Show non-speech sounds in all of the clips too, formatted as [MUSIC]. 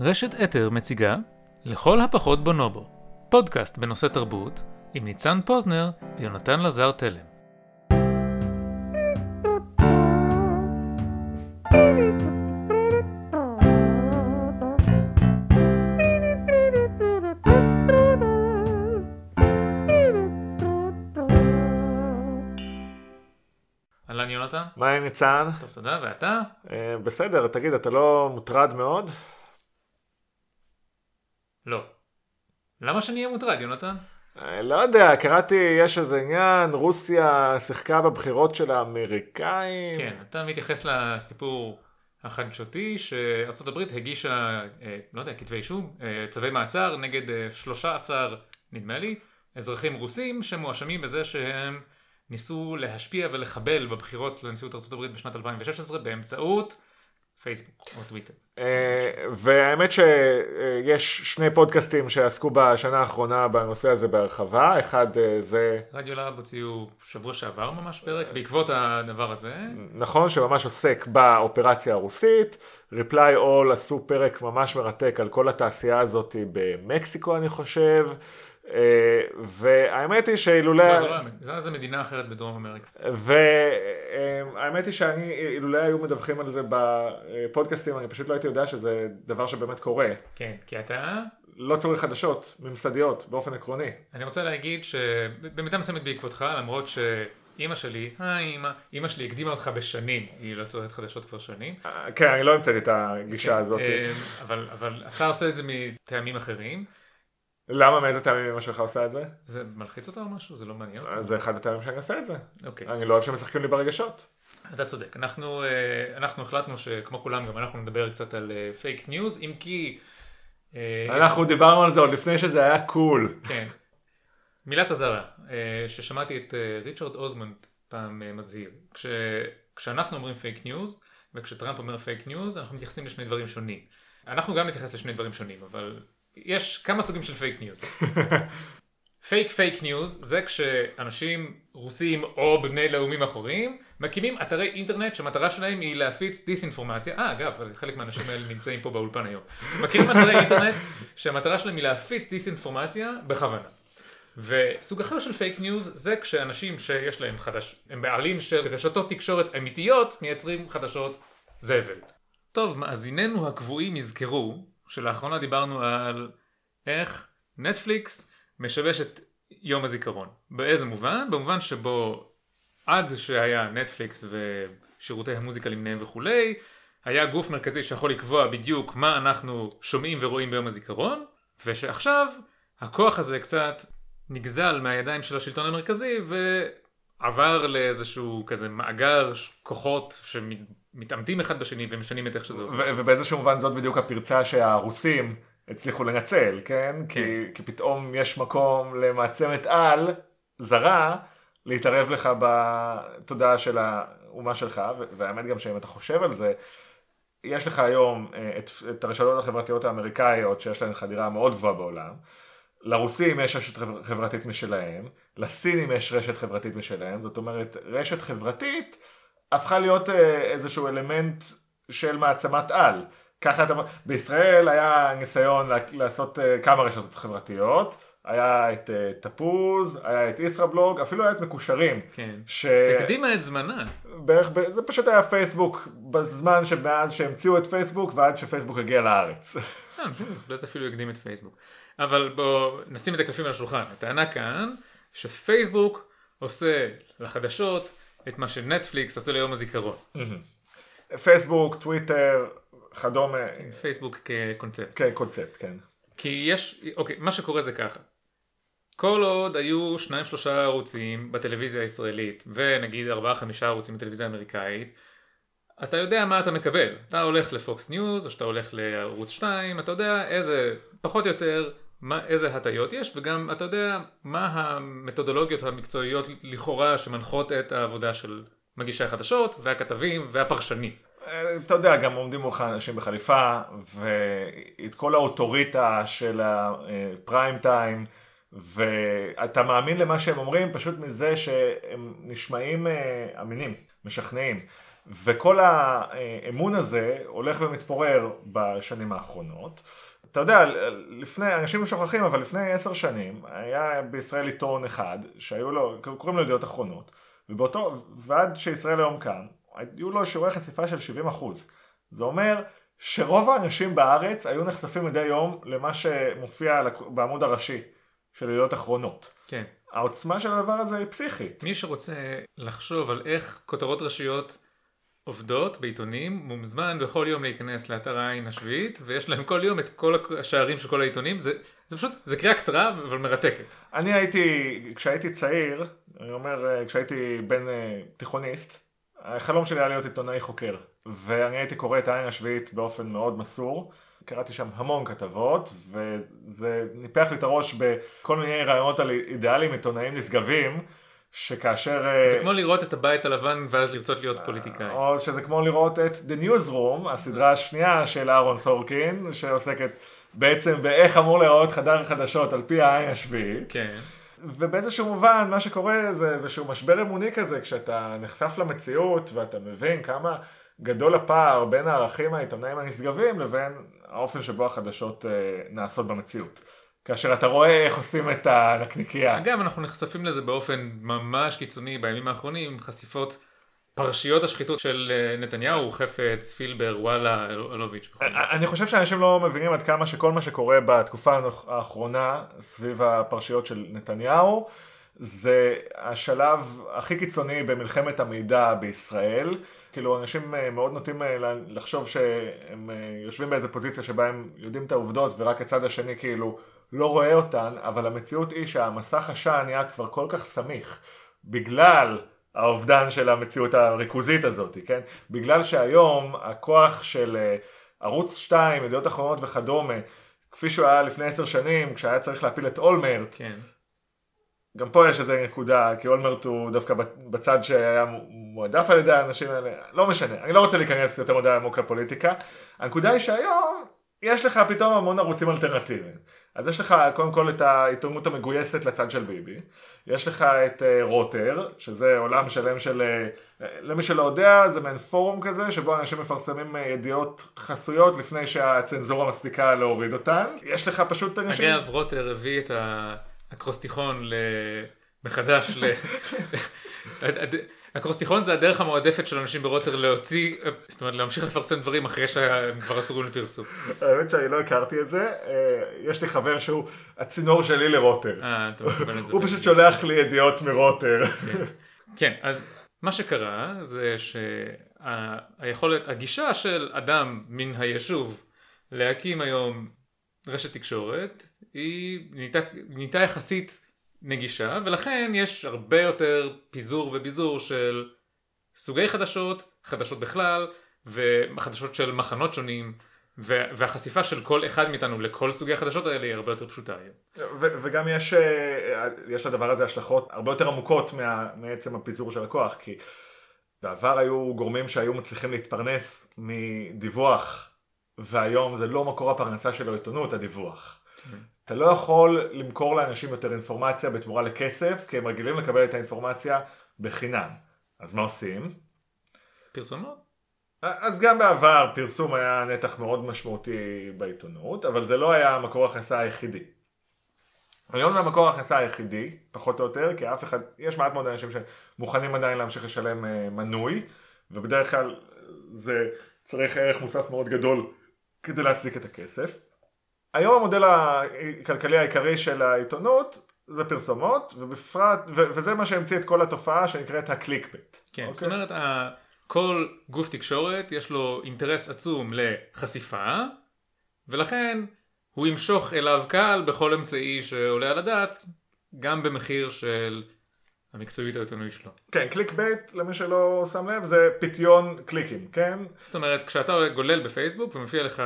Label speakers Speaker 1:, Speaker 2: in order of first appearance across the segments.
Speaker 1: רשת אתר מציגה לכל הפחות בונובו, פודקאסט בנושא תרבות עם ניצן פוזנר ויונתן לזר תלם. אהלן יונתן,
Speaker 2: מה עם ניצן?
Speaker 1: טוב תודה, ואתה?
Speaker 2: אה, בסדר, תגיד, אתה לא מוטרד מאוד?
Speaker 1: לא. למה שאני אהיה מוטרד יונתן?
Speaker 2: אה, לא יודע, קראתי, יש איזה עניין, רוסיה שיחקה בבחירות של האמריקאים.
Speaker 1: כן, אתה מתייחס לסיפור החדשותי שארצות הברית הגישה, אה, לא יודע, כתבי אישום, אה, צווי מעצר נגד אה, 13, נדמה לי, אזרחים רוסים שמואשמים בזה שהם ניסו להשפיע ולחבל בבחירות לנשיאות ארצות הברית בשנת 2016 באמצעות פייסבוק או טוויטר.
Speaker 2: אה, והאמת שיש שני פודקאסטים שעסקו בשנה האחרונה בנושא הזה בהרחבה, אחד אה, זה,
Speaker 1: רדיו להב הוציאו שבוע שעבר ממש פרק בעקבות הדבר הזה.
Speaker 2: נכון, שממש עוסק באופרציה הרוסית, Reply All עשו פרק ממש מרתק על כל התעשייה הזאת במקסיקו אני חושב, אה, והאמת היא שאילולא...
Speaker 1: לא, זה לא זה זה מדינה אחרת בדרום אמריקה.
Speaker 2: והאמת היא שאני, אילולא היו מדווחים על זה בפודקאסטים, אני פשוט לא הייתי יודע שזה דבר שבאמת קורה.
Speaker 1: כן, כי אתה
Speaker 2: לא צורך חדשות ממסדיות באופן עקרוני.
Speaker 1: אני רוצה להגיד שבמידה מסוימת בעקבותך, למרות שאימא שלי, היי אימא, אימא שלי הקדימה אותך בשנים, היא לא צורכת חדשות כבר שנים.
Speaker 2: אה, כן, אני לא המצאתי את הגישה הזאת.
Speaker 1: אה, אבל, אבל אתה עושה את זה מטעמים אחרים.
Speaker 2: למה, מאיזה טעמים אמא שלך עושה את זה?
Speaker 1: זה מלחיץ אותה או משהו? זה לא מעניין אותה?
Speaker 2: זה אחד הטעמים שאני עושה את זה.
Speaker 1: אוקיי,
Speaker 2: אני לא אוהב שמשחקים לי ברגשות.
Speaker 1: אתה צודק. אנחנו, אה, אנחנו החלטנו שכמו כולם, גם אנחנו נדבר קצת על פייק ניוז, אם כי... אה,
Speaker 2: אנחנו דיברנו על זה עוד לפני שזה היה cool.
Speaker 1: כן. מילת אזהרה, אה, ששמעתי את אה, ריצ'רד אוסמן פעם אה, מזהיר. כש, כשאנחנו אומרים פייק ניוז, וכשטראמפ אומר פייק ניוז, אנחנו מתייחסים לשני דברים שונים. אנחנו גם נתייחס לשני דברים שונים, אבל יש כמה סוגים של פייק ניוז. פייק פייק ניוז זה כשאנשים רוסים או בני לאומים אחרים מקימים אתרי אינטרנט שהמטרה שלהם היא להפיץ דיסאינפורמציה. אה אגב, חלק מהאנשים האלה נמצאים פה באולפן היום. מקימים אתרי אינטרנט שהמטרה שלהם היא להפיץ דיסאינפורמציה בכוונה. וסוג אחר של פייק ניוז זה כשאנשים שיש להם חדש, הם בעלים של רשתות תקשורת אמיתיות מייצרים חדשות זבל. טוב, מאזיננו הקבועים יזכרו שלאחרונה דיברנו על איך נטפליקס משבש את יום הזיכרון. באיזה מובן? במובן שבו עד שהיה נטפליקס ושירותי המוזיקה למיניהם וכולי, היה גוף מרכזי שיכול לקבוע בדיוק מה אנחנו שומעים ורואים ביום הזיכרון, ושעכשיו הכוח הזה קצת נגזל מהידיים של השלטון המרכזי ועבר לאיזשהו כזה מאגר כוחות שמתעמתים אחד בשני ומשנים את איך שזה עובד.
Speaker 2: ובאיזשהו מובן זאת בדיוק הפרצה שהרוסים הצליחו לנצל, כן? כי, כי פתאום יש מקום למעצמת על זרה להתערב לך בתודעה של האומה שלך, והאמת גם שאם אתה חושב על זה, יש לך היום אה, את, את הרשתות החברתיות האמריקאיות שיש להן חדירה מאוד גבוהה בעולם. לרוסים יש רשת חבר- חברתית משלהם, לסינים יש רשת חברתית משלהם, זאת אומרת רשת חברתית הפכה להיות אה, איזשהו אלמנט של מעצמת על. ככה אתה, בישראל היה ניסיון לעשות אה, כמה רשתות חברתיות, היה את אה, תפוז, היה את ישראבלוג, אפילו היה את מקושרים.
Speaker 1: כן.
Speaker 2: ש...
Speaker 1: הקדימה את זמנה.
Speaker 2: בערך, ב- זה פשוט היה פייסבוק בזמן שמאז שהמציאו את פייסבוק ועד שפייסבוק הגיע לארץ.
Speaker 1: אני חושב שזה אפילו הקדים את פייסבוק. אבל בואו נשים את הקלפים על השולחן. הטענה כאן שפייסבוק עושה לחדשות את מה שנטפליקס עושה ליום הזיכרון.
Speaker 2: פייסבוק, טוויטר, כדומה,
Speaker 1: פייסבוק כקונספט.
Speaker 2: כן, קונספט, כן.
Speaker 1: כי יש, אוקיי, מה שקורה זה ככה. כל עוד היו שניים שלושה ערוצים בטלוויזיה הישראלית, ונגיד ארבעה חמישה ערוצים בטלוויזיה האמריקאית, אתה יודע מה אתה מקבל. אתה הולך לפוקס ניוז, או שאתה הולך לערוץ 2, אתה יודע איזה, פחות או יותר, מה, איזה הטיות יש, וגם אתה יודע מה המתודולוגיות המקצועיות לכאורה שמנחות את העבודה של מגישי החדשות, והכתבים, והפרשנים.
Speaker 2: אה, אתה יודע, גם עומדים מולך אנשים בחליפה, ואת כל האוטוריטה של הפריים טיים, ואתה מאמין למה שהם אומרים פשוט מזה שהם נשמעים אה, אמינים, משכנעים. וכל האמון הזה הולך ומתפורר בשנים האחרונות. אתה יודע, לפני, אנשים שוכחים, אבל לפני עשר שנים היה בישראל עיתון אחד, שהיו לו, קוראים לו ידיעות אחרונות, ובאותו, ועד שישראל היום קם, היו לו שיעורי חשיפה של 70 אחוז. זה אומר שרוב האנשים בארץ היו נחשפים מדי יום למה שמופיע בעמוד הראשי של ידיעות אחרונות.
Speaker 1: כן.
Speaker 2: העוצמה של הדבר הזה היא פסיכית.
Speaker 1: מי שרוצה לחשוב על איך כותרות ראשיות עובדות בעיתונים, מוזמן בכל יום להיכנס לאתר העין השביעית, ויש להם כל יום את כל השערים של כל העיתונים, זה, זה פשוט, זה קריאה קצרה אבל מרתקת.
Speaker 2: אני הייתי, כשהייתי צעיר, אני אומר, כשהייתי בן אה, תיכוניסט, החלום שלי היה להיות עיתונאי חוקר, ואני הייתי קורא את העין השביעית באופן מאוד מסור. קראתי שם המון כתבות, וזה ניפח לי את הראש בכל מיני רעיונות על אידיאלים עיתונאים נשגבים, שכאשר...
Speaker 1: זה uh, כמו לראות את הבית הלבן ואז לרצות להיות פוליטיקאי.
Speaker 2: או שזה כמו לראות את The Newsroom, הסדרה השנייה של אהרון סורקין, שעוסקת בעצם באיך אמור להיראות חדר חדשות על פי העין השביעית.
Speaker 1: כן.
Speaker 2: ובאיזשהו מובן מה שקורה זה איזשהו משבר אמוני כזה, כשאתה נחשף למציאות ואתה מבין כמה גדול הפער בין הערכים העיתונאים הנשגבים לבין האופן שבו החדשות uh, נעשות במציאות. כאשר אתה רואה איך עושים את הנקניקייה.
Speaker 1: אגב, אנחנו נחשפים לזה באופן ממש קיצוני בימים האחרונים, חשיפות פרשיות השחיתות של אה, נתניהו, חפץ, פילבר, וואלה, אלוביץ'.
Speaker 2: אה, אני חושב שאנשים לא מבינים עד כמה שכל מה שקורה בתקופה האחרונה סביב הפרשיות של נתניהו, זה השלב הכי קיצוני במלחמת המידע בישראל. כאילו אנשים אה, מאוד נוטים לחשוב שהם יושבים באיזה פוזיציה שבה הם יודעים את העובדות ורק הצד השני כאילו לא רואה אותן, אבל המציאות היא שהמסך עשן נהיה כבר כל כך סמיך, בגלל האובדן של המציאות הריכוזית הזאת, כן? בגלל שהיום הכוח של אה, ערוץ 2, ידיעות אחרונות וכדומה, כפי שהוא היה לפני עשר שנים, כשהיה צריך להפיל את אולמרט,
Speaker 1: כן.
Speaker 2: גם פה יש איזה נקודה, כי אולמרט הוא דווקא בצד שהיה מועדף על ידי האנשים האלה, לא משנה, אני לא רוצה להיכנס יותר מדי עמוק לפוליטיקה. הנקודה היא שהיום יש לך פתאום המון ערוצים אלטרנטיביים. אז יש לך קודם כל את העיתונות המגויסת לצד של ביבי, יש לך את uh, רוטר, שזה עולם שלם של, uh, למי שלא יודע, זה מעין פורום כזה, שבו אנשים מפרסמים uh, ידיעות חסויות לפני שהצנזורה מספיקה להוריד אותן. יש לך פשוט
Speaker 1: אנשים... אגב, רוטר הביא את האקרוסטיכון מחדש ל... [LAUGHS] [LAUGHS] אקרוסטיכון זה הדרך המועדפת של אנשים ברוטר להוציא, זאת אומרת להמשיך לפרסם דברים אחרי שהם כבר אסורים לפרסום.
Speaker 2: האמת שאני לא הכרתי את זה, אה, יש לי חבר שהוא הצינור שלי לרוטר.
Speaker 1: אה.
Speaker 2: הוא פשוט שולח לי ידיעות מרוטר.
Speaker 1: כן. כן, אז מה שקרה זה שהיכולת, הגישה של אדם מן היישוב להקים היום רשת תקשורת, היא נהייתה יחסית נגישה, ולכן יש הרבה יותר פיזור וביזור של סוגי חדשות, חדשות בכלל, וחדשות של מחנות שונים, והחשיפה של כל אחד מאיתנו לכל סוגי החדשות האלה היא הרבה יותר פשוטה
Speaker 2: היום. וגם יש, אה, יש לדבר הזה השלכות הרבה יותר עמוקות מה, מעצם הפיזור של הכוח, כי בעבר היו גורמים שהיו מצליחים להתפרנס מדיווח, והיום זה לא מקור הפרנסה של העיתונות, הדיווח. אתה לא יכול למכור לאנשים יותר אינפורמציה בתמורה לכסף, כי הם רגילים לקבל את האינפורמציה בחינם. אז מה עושים?
Speaker 1: פרסומות.
Speaker 2: אז גם בעבר פרסום היה נתח מאוד משמעותי בעיתונות, אבל זה לא היה מקור ההכנסה היחידי. היום זה המקור ההכנסה היחידי, פחות או יותר, כי אף אחד, יש מעט מאוד אנשים שמוכנים עדיין להמשיך לשלם אה, מנוי, ובדרך כלל זה צריך ערך מוסף מאוד גדול כדי להצדיק את הכסף. היום המודל הכלכלי העיקרי של העיתונות זה פרסומות, ובפרט, ו- וזה מה שהמציא את כל התופעה שנקראת הקליק בט.
Speaker 1: כן, אוקיי? זאת אומרת, כל גוף תקשורת יש לו אינטרס עצום לחשיפה, ולכן הוא ימשוך אליו קהל בכל אמצעי שעולה על הדעת, גם במחיר של המקצועיות העיתונאית שלו.
Speaker 2: כן, קליק בייט, למי שלא שם לב, זה פיתיון קליקים, כן?
Speaker 1: זאת אומרת, כשאתה גולל בפייסבוק ומופיע לך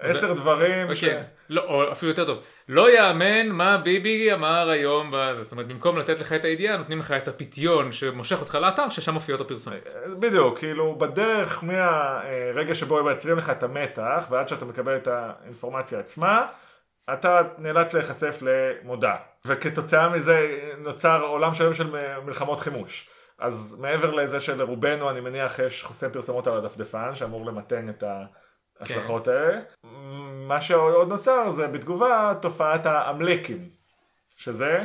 Speaker 2: עשר דברים
Speaker 1: ש... לא, או אפילו יותר טוב. לא יאמן מה ביבי אמר היום בזה. זאת אומרת, במקום לתת לך את הידיעה, נותנים לך את הפיתיון שמושך אותך לאתר, ששם מופיעות הפרסומות.
Speaker 2: בדיוק, כאילו, בדרך מהרגע שבו הם מייצרים לך את המתח, ועד שאתה מקבל את האינפורמציה עצמה, אתה נאלץ להיחשף למודעה. וכתוצאה מזה נוצר עולם שלם של מלחמות חימוש. אז מעבר לזה שלרובנו אני מניח יש חוסם פרסומות על הדפדפן שאמור למתן את ההשלכות כן. האלה. מה שעוד נוצר זה בתגובה תופעת האמלקים, שזה?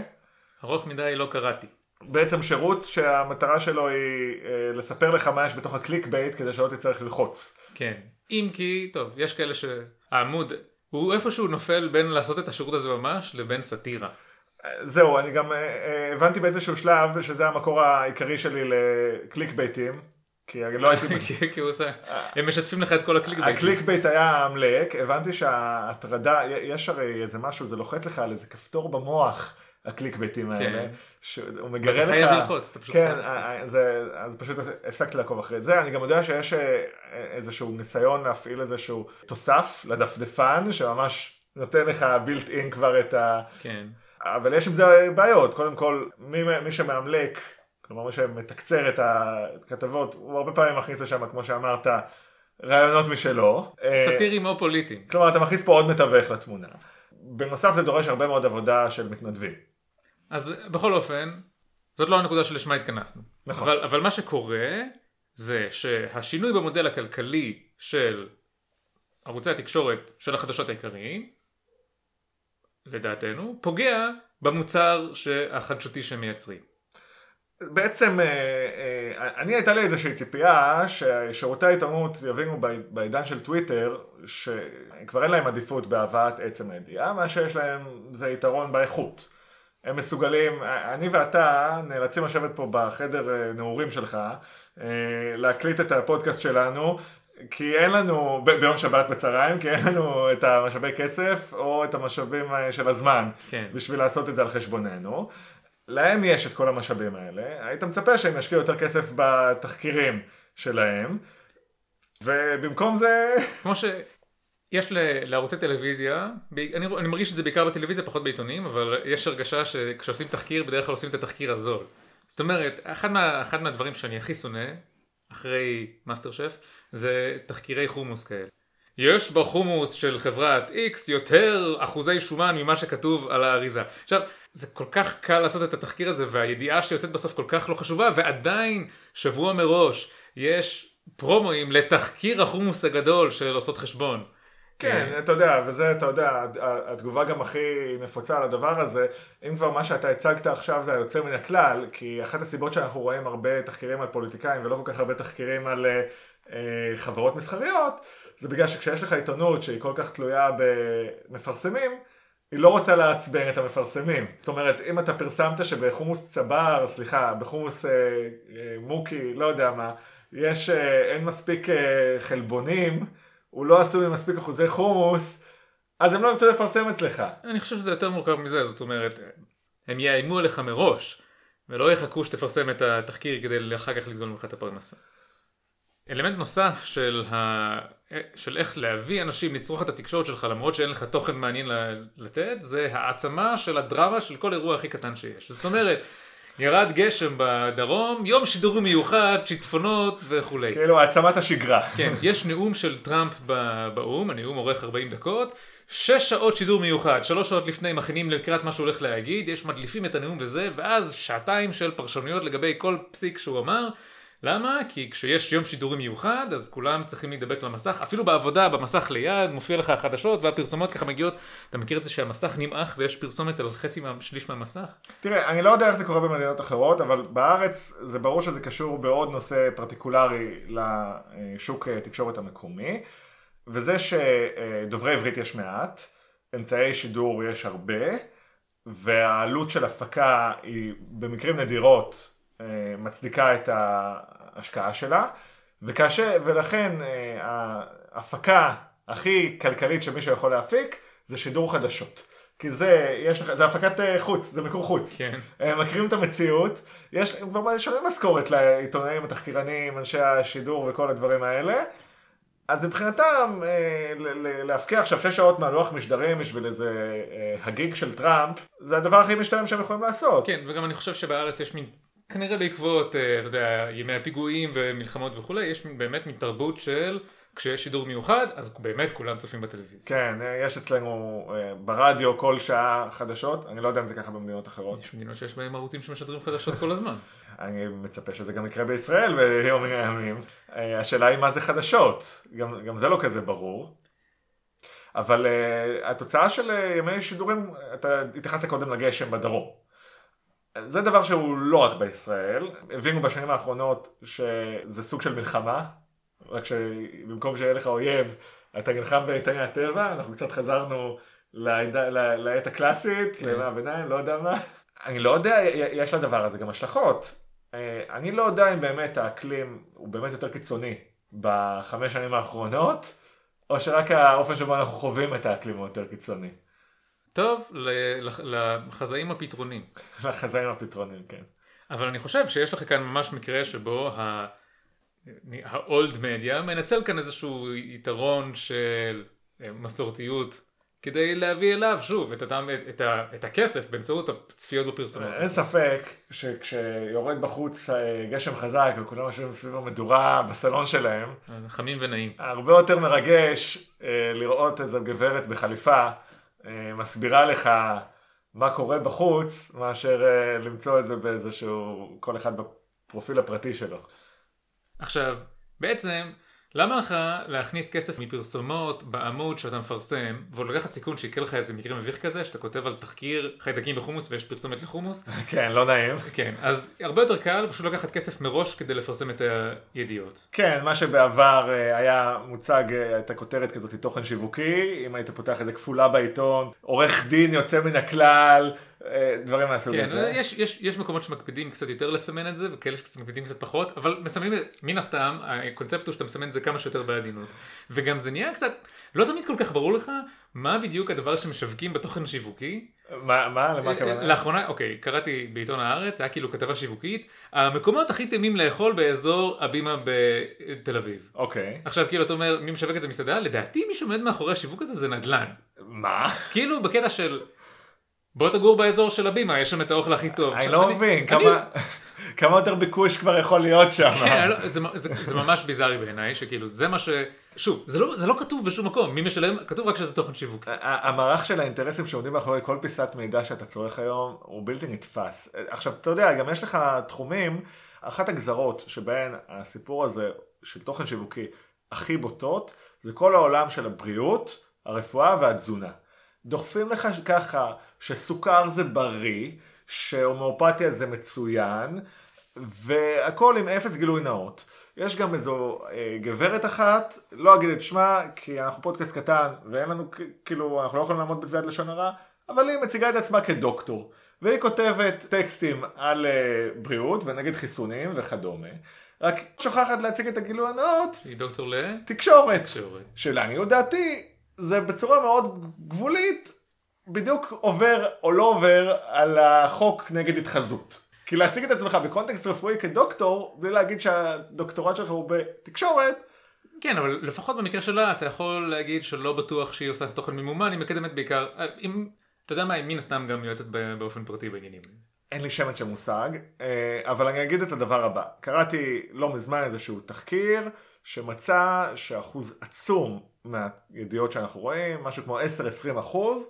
Speaker 1: ארוך מדי לא קראתי.
Speaker 2: בעצם שירות שהמטרה שלו היא אה, לספר לך מה יש בתוך הקליק בייט כדי שלא תצטרך ללחוץ.
Speaker 1: כן, אם כי, טוב, יש כאלה שהעמוד הוא איפשהו נופל בין לעשות את השירות הזה ממש לבין סאטירה.
Speaker 2: זהו, אני גם אה, אה, הבנתי באיזשהו שלב שזה המקור העיקרי שלי לקליק בייטים. כי אני לא הייתי... [LAUGHS]
Speaker 1: כי הוא עושה, הם משתפים לך את כל הקליק בייט.
Speaker 2: הקליק בייט היה אמלק, הבנתי שההטרדה, יש הרי איזה משהו, זה לוחץ לך על איזה כפתור במוח. הקליק האלה, כן. שהוא מגרה לך, אתה
Speaker 1: חייב ללחוץ, אתה פשוט
Speaker 2: כן, זה, אז פשוט הפסקתי לעקוב אחרי זה, אני גם יודע שיש אה, איזשהו ניסיון להפעיל איזשהו תוסף לדפדפן, שממש נותן לך בילט אין כבר את ה...
Speaker 1: כן.
Speaker 2: אבל יש עם זה בעיות, קודם כל, מי, מי שמאמלק, כלומר מי שמתקצר את הכתבות, הוא הרבה פעמים מכניס לשם, כמו שאמרת, רעיונות משלו.
Speaker 1: סאטיריים או פוליטיים.
Speaker 2: כלומר, אתה מכניס פה עוד מתווך לתמונה. בנוסף זה דורש הרבה מאוד עבודה של מתנדבים.
Speaker 1: אז בכל אופן, זאת לא הנקודה שלשמה התכנסנו. נכון. אבל, אבל מה שקורה זה שהשינוי במודל הכלכלי של ערוצי התקשורת של החדשות העיקריים, לדעתנו, פוגע במוצר החדשותי שהם מייצרים.
Speaker 2: בעצם אה, אה, אני הייתה לי איזושהי ציפייה ששירותי העיתונות יבינו בעידן של טוויטר שכבר אין להם עדיפות בהבאת עצם הידיעה, מה שיש להם זה יתרון באיכות. הם מסוגלים, אני ואתה נאלצים לשבת פה בחדר אה, נעורים שלך, להקליט את הפודקאסט שלנו, כי אין לנו, ב- ביום שבת בצהריים, כי אין לנו את המשאבי כסף או את המשאבים של הזמן כן. בשביל לעשות את זה על חשבוננו. להם יש את כל המשאבים האלה, היית מצפה שהם ישקיעו יותר כסף בתחקירים שלהם, ובמקום זה...
Speaker 1: כמו שיש לערוצי טלוויזיה, אני, אני מרגיש את זה בעיקר בטלוויזיה, פחות בעיתונים, אבל יש הרגשה שכשעושים תחקיר, בדרך כלל עושים את התחקיר הזול. זאת אומרת, אחד, מה, אחד מהדברים שאני הכי שונא, אחרי מאסטר שף, זה תחקירי חומוס כאלה. יש בחומוס של חברת X יותר אחוזי שומן ממה שכתוב על האריזה. עכשיו, זה כל כך קל לעשות את התחקיר הזה, והידיעה שיוצאת בסוף כל כך לא חשובה, ועדיין, שבוע מראש, יש פרומואים לתחקיר החומוס הגדול של עושות חשבון.
Speaker 2: כן, אתה יודע, וזה, אתה יודע, התגובה גם הכי נפוצה על הדבר הזה, אם כבר מה שאתה הצגת עכשיו זה היוצא מן הכלל, כי אחת הסיבות שאנחנו רואים הרבה תחקירים על פוליטיקאים ולא כל כך הרבה תחקירים על אה חברות מסחריות, זה בגלל שכשיש לך עיתונות שהיא כל כך תלויה במפרסמים, היא לא רוצה לעצבן את המפרסמים. זאת אומרת, אם אתה פרסמת שבחומוס צבר, סליחה, בחומוס אה, אה, מוקי, לא יודע מה, יש, אה, אין מספיק אה, חלבונים, הוא לא עשוי ממספיק אחוזי חומוס, אז הם לא ירצו לפרסם אצלך.
Speaker 1: אני חושב שזה יותר מורכב מזה, זאת אומרת, הם יאיימו עליך מראש, ולא יחכו שתפרסם את התחקיר כדי אחר כך לגזול ממך את הפרנסה. אלמנט נוסף של, ה... של איך להביא אנשים לצרוך את התקשורת שלך למרות שאין לך תוכן מעניין לתת זה העצמה של הדרמה של כל אירוע הכי קטן שיש. זאת אומרת, ירד גשם בדרום, יום שידורי מיוחד, שיטפונות וכולי.
Speaker 2: כאילו העצמת השגרה.
Speaker 1: כן, יש נאום של טראמפ באו"ם, הנאום אורך 40 דקות, שש שעות שידור מיוחד, שלוש שעות לפני מכינים לקראת מה שהוא הולך להגיד, יש מדליפים את הנאום וזה, ואז שעתיים של פרשנויות לגבי כל פסיק שהוא אמר. למה? כי כשיש יום שידורי מיוחד, אז כולם צריכים להידבק למסך, אפילו בעבודה, במסך ליד, מופיע לך החדשות והפרסומות ככה מגיעות. אתה מכיר את זה שהמסך נמעך ויש פרסומת על חצי מהשליש מהמסך?
Speaker 2: תראה, אני לא יודע איך זה קורה במדינות אחרות, אבל בארץ זה ברור שזה קשור בעוד נושא פרטיקולרי לשוק תקשורת המקומי, וזה שדוברי עברית יש מעט, אמצעי שידור יש הרבה, והעלות של הפקה היא במקרים נדירות אה, מצדיקה את ההשקעה שלה, וכאשר, ולכן אה, ההפקה הכי כלכלית שמישהו יכול להפיק זה שידור חדשות. כי זה, יש לך, זה הפקת אה, חוץ, זה מיקור חוץ.
Speaker 1: כן.
Speaker 2: מכירים את המציאות, יש, הם כבר משלמים משכורת לעיתונאים, התחקירנים, אנשי השידור וכל הדברים האלה. אז מבחינתם, להפקיע עכשיו שש שעות מהלוח משדרים בשביל איזה הגיג של טראמפ, זה הדבר הכי משתלם שהם יכולים לעשות.
Speaker 1: כן, וגם אני חושב שבארץ יש מין כנראה בעקבות, אה, אתה יודע, ימי הפיגועים ומלחמות וכולי, יש באמת מין תרבות של כשיש שידור מיוחד, אז באמת כולם צופים בטלוויזיה.
Speaker 2: כן, יש אצלנו אה, ברדיו כל שעה חדשות, אני לא יודע אם זה ככה במדינות אחרות.
Speaker 1: יש מדינות שיש בהם ערוצים שמשדרים חדשות כל הזמן. [LAUGHS]
Speaker 2: אני מצפה שזה גם יקרה בישראל ביום מן הימים. אה, השאלה היא מה זה חדשות, גם, גם זה לא כזה ברור. אבל uh, התוצאה של uh, ימי שידורים, אתה התייחסת קודם לגשם בדרום. זה דבר שהוא לא רק בישראל, הבינו בשנים האחרונות שזה סוג של מלחמה, רק שבמקום שיהיה לך אויב, אתה נלחם באיתני הטבע, אנחנו קצת חזרנו לעת, לעת הקלאסית, כן. לימי הביניים, לא יודע מה. אני לא יודע, יש לדבר הזה גם השלכות. אה, אני לא יודע אם באמת האקלים הוא באמת יותר קיצוני בחמש שנים האחרונות, או שרק האופן שבו אנחנו חווים את האקלים הוא יותר קיצוני.
Speaker 1: טוב, לחזאים הפתרונים. [LAUGHS]
Speaker 2: לחזאים הפתרונים, כן.
Speaker 1: אבל אני חושב שיש לך כאן ממש מקרה שבו האולד מדיה מנצל כאן איזשהו יתרון של אה, מסורתיות כדי להביא אליו שוב את, הטעם, את, את, את הכסף באמצעות הצפיות בפרסומות.
Speaker 2: אין ספק שכשיורד בחוץ אה, גשם חזק וכולם יושבים סביב המדורה בסלון שלהם,
Speaker 1: חמים ונעים.
Speaker 2: הרבה יותר מרגש אה, לראות איזו גברת בחליפה מסבירה לך מה קורה בחוץ מאשר למצוא את זה באיזשהו כל אחד בפרופיל הפרטי שלו.
Speaker 1: עכשיו, בעצם, למה לך להכניס כסף מפרסומות בעמוד שאתה מפרסם, ועוד לקחת סיכון שיקרה לך איזה מקרה מביך כזה, שאתה כותב על תחקיר חיידקים בחומוס ויש פרסומת לחומוס? [LAUGHS]
Speaker 2: כן, לא נעים.
Speaker 1: כן, אז הרבה יותר קל פשוט לקחת כסף מראש כדי לפרסם את הידיעות.
Speaker 2: כן, מה שבעבר אה, היה מוצג, אה, הייתה כותרת כזאת תוכן שיווקי, אם היית פותח איזה כפולה בעיתון, עורך דין יוצא מן הכלל. אה, דברים מהסוג
Speaker 1: כן,
Speaker 2: הזה.
Speaker 1: יש, יש, יש מקומות שמקפידים קצת יותר לסמן את זה וכאלה שמקפידים קצת פחות אבל מסמנים את זה מן הסתם הקונספט הוא שאתה מסמן את זה כמה שיותר בעדינות וגם זה נהיה קצת לא תמיד כל כך ברור לך מה בדיוק הדבר שמשווקים בתוכן השיווקי.
Speaker 2: מה, מה, למה הכוונה?
Speaker 1: לאחרונה, אוקיי, קראתי בעיתון הארץ, היה כאילו כתבה שיווקית, המקומות הכי טעימים לאכול באזור הבימה בתל אביב.
Speaker 2: אוקיי.
Speaker 1: עכשיו כאילו אתה אומר, מי משווק את זה מסעדה? לדעתי מי שעומד מאחורי השיווק הזה זה נדל"ן.
Speaker 2: מה?
Speaker 1: כאילו בקטע של בוא תגור באזור של הבימה, יש שם את האוכל הכי טוב.
Speaker 2: אני לא מבין, כמה יותר ביקוש כבר יכול להיות שם.
Speaker 1: כן, לא, זה ממש ביזארי בעיניי, שכאילו זה מה ש... שוב, זה לא, זה לא כתוב בשום מקום, מי משלם, כתוב רק שזה תוכן שיווק.
Speaker 2: המערך של האינטרסים שעומדים מאחורי כל פיסת מידע שאתה צורך היום הוא בלתי נתפס. עכשיו, אתה יודע, גם יש לך תחומים, אחת הגזרות שבהן הסיפור הזה של תוכן שיווקי הכי בוטות, זה כל העולם של הבריאות, הרפואה והתזונה. דוחפים לך ככה שסוכר זה בריא, שהומאופתיה זה מצוין, והכל עם אפס גילוי נאות. יש גם איזו אה, גברת אחת, לא אגיד את שמה, כי אנחנו פודקאסט קטן, ואין לנו, כאילו, אנחנו לא יכולים לעמוד בתביעת לשון הרע, אבל היא מציגה את עצמה כדוקטור. והיא כותבת טקסטים על אה, בריאות, ונגד חיסונים וכדומה. רק שוכחת להציג את הגילוי הנאות.
Speaker 1: היא דוקטור ל...
Speaker 2: תקשורת. תקשורת. שלעניות דעתי, זה בצורה מאוד גבולית, בדיוק עובר או לא עובר על החוק נגד התחזות. כי להציג את עצמך בקונטקסט רפואי כדוקטור, בלי להגיד שהדוקטורט שלך הוא בתקשורת.
Speaker 1: כן, אבל לפחות במקרה שלה אתה יכול להגיד שלא בטוח שהיא עושה תוכן ממומן, היא מקדמת בעיקר, אם, אתה יודע מה, היא מן הסתם גם יועצת באופן פרטי בעניינים.
Speaker 2: אין לי שמץ של מושג, אה, אבל אני אגיד את הדבר הבא. קראתי לא מזמן איזשהו תחקיר שמצא שאחוז עצום מהידיעות שאנחנו רואים, משהו כמו 10-20 אחוז,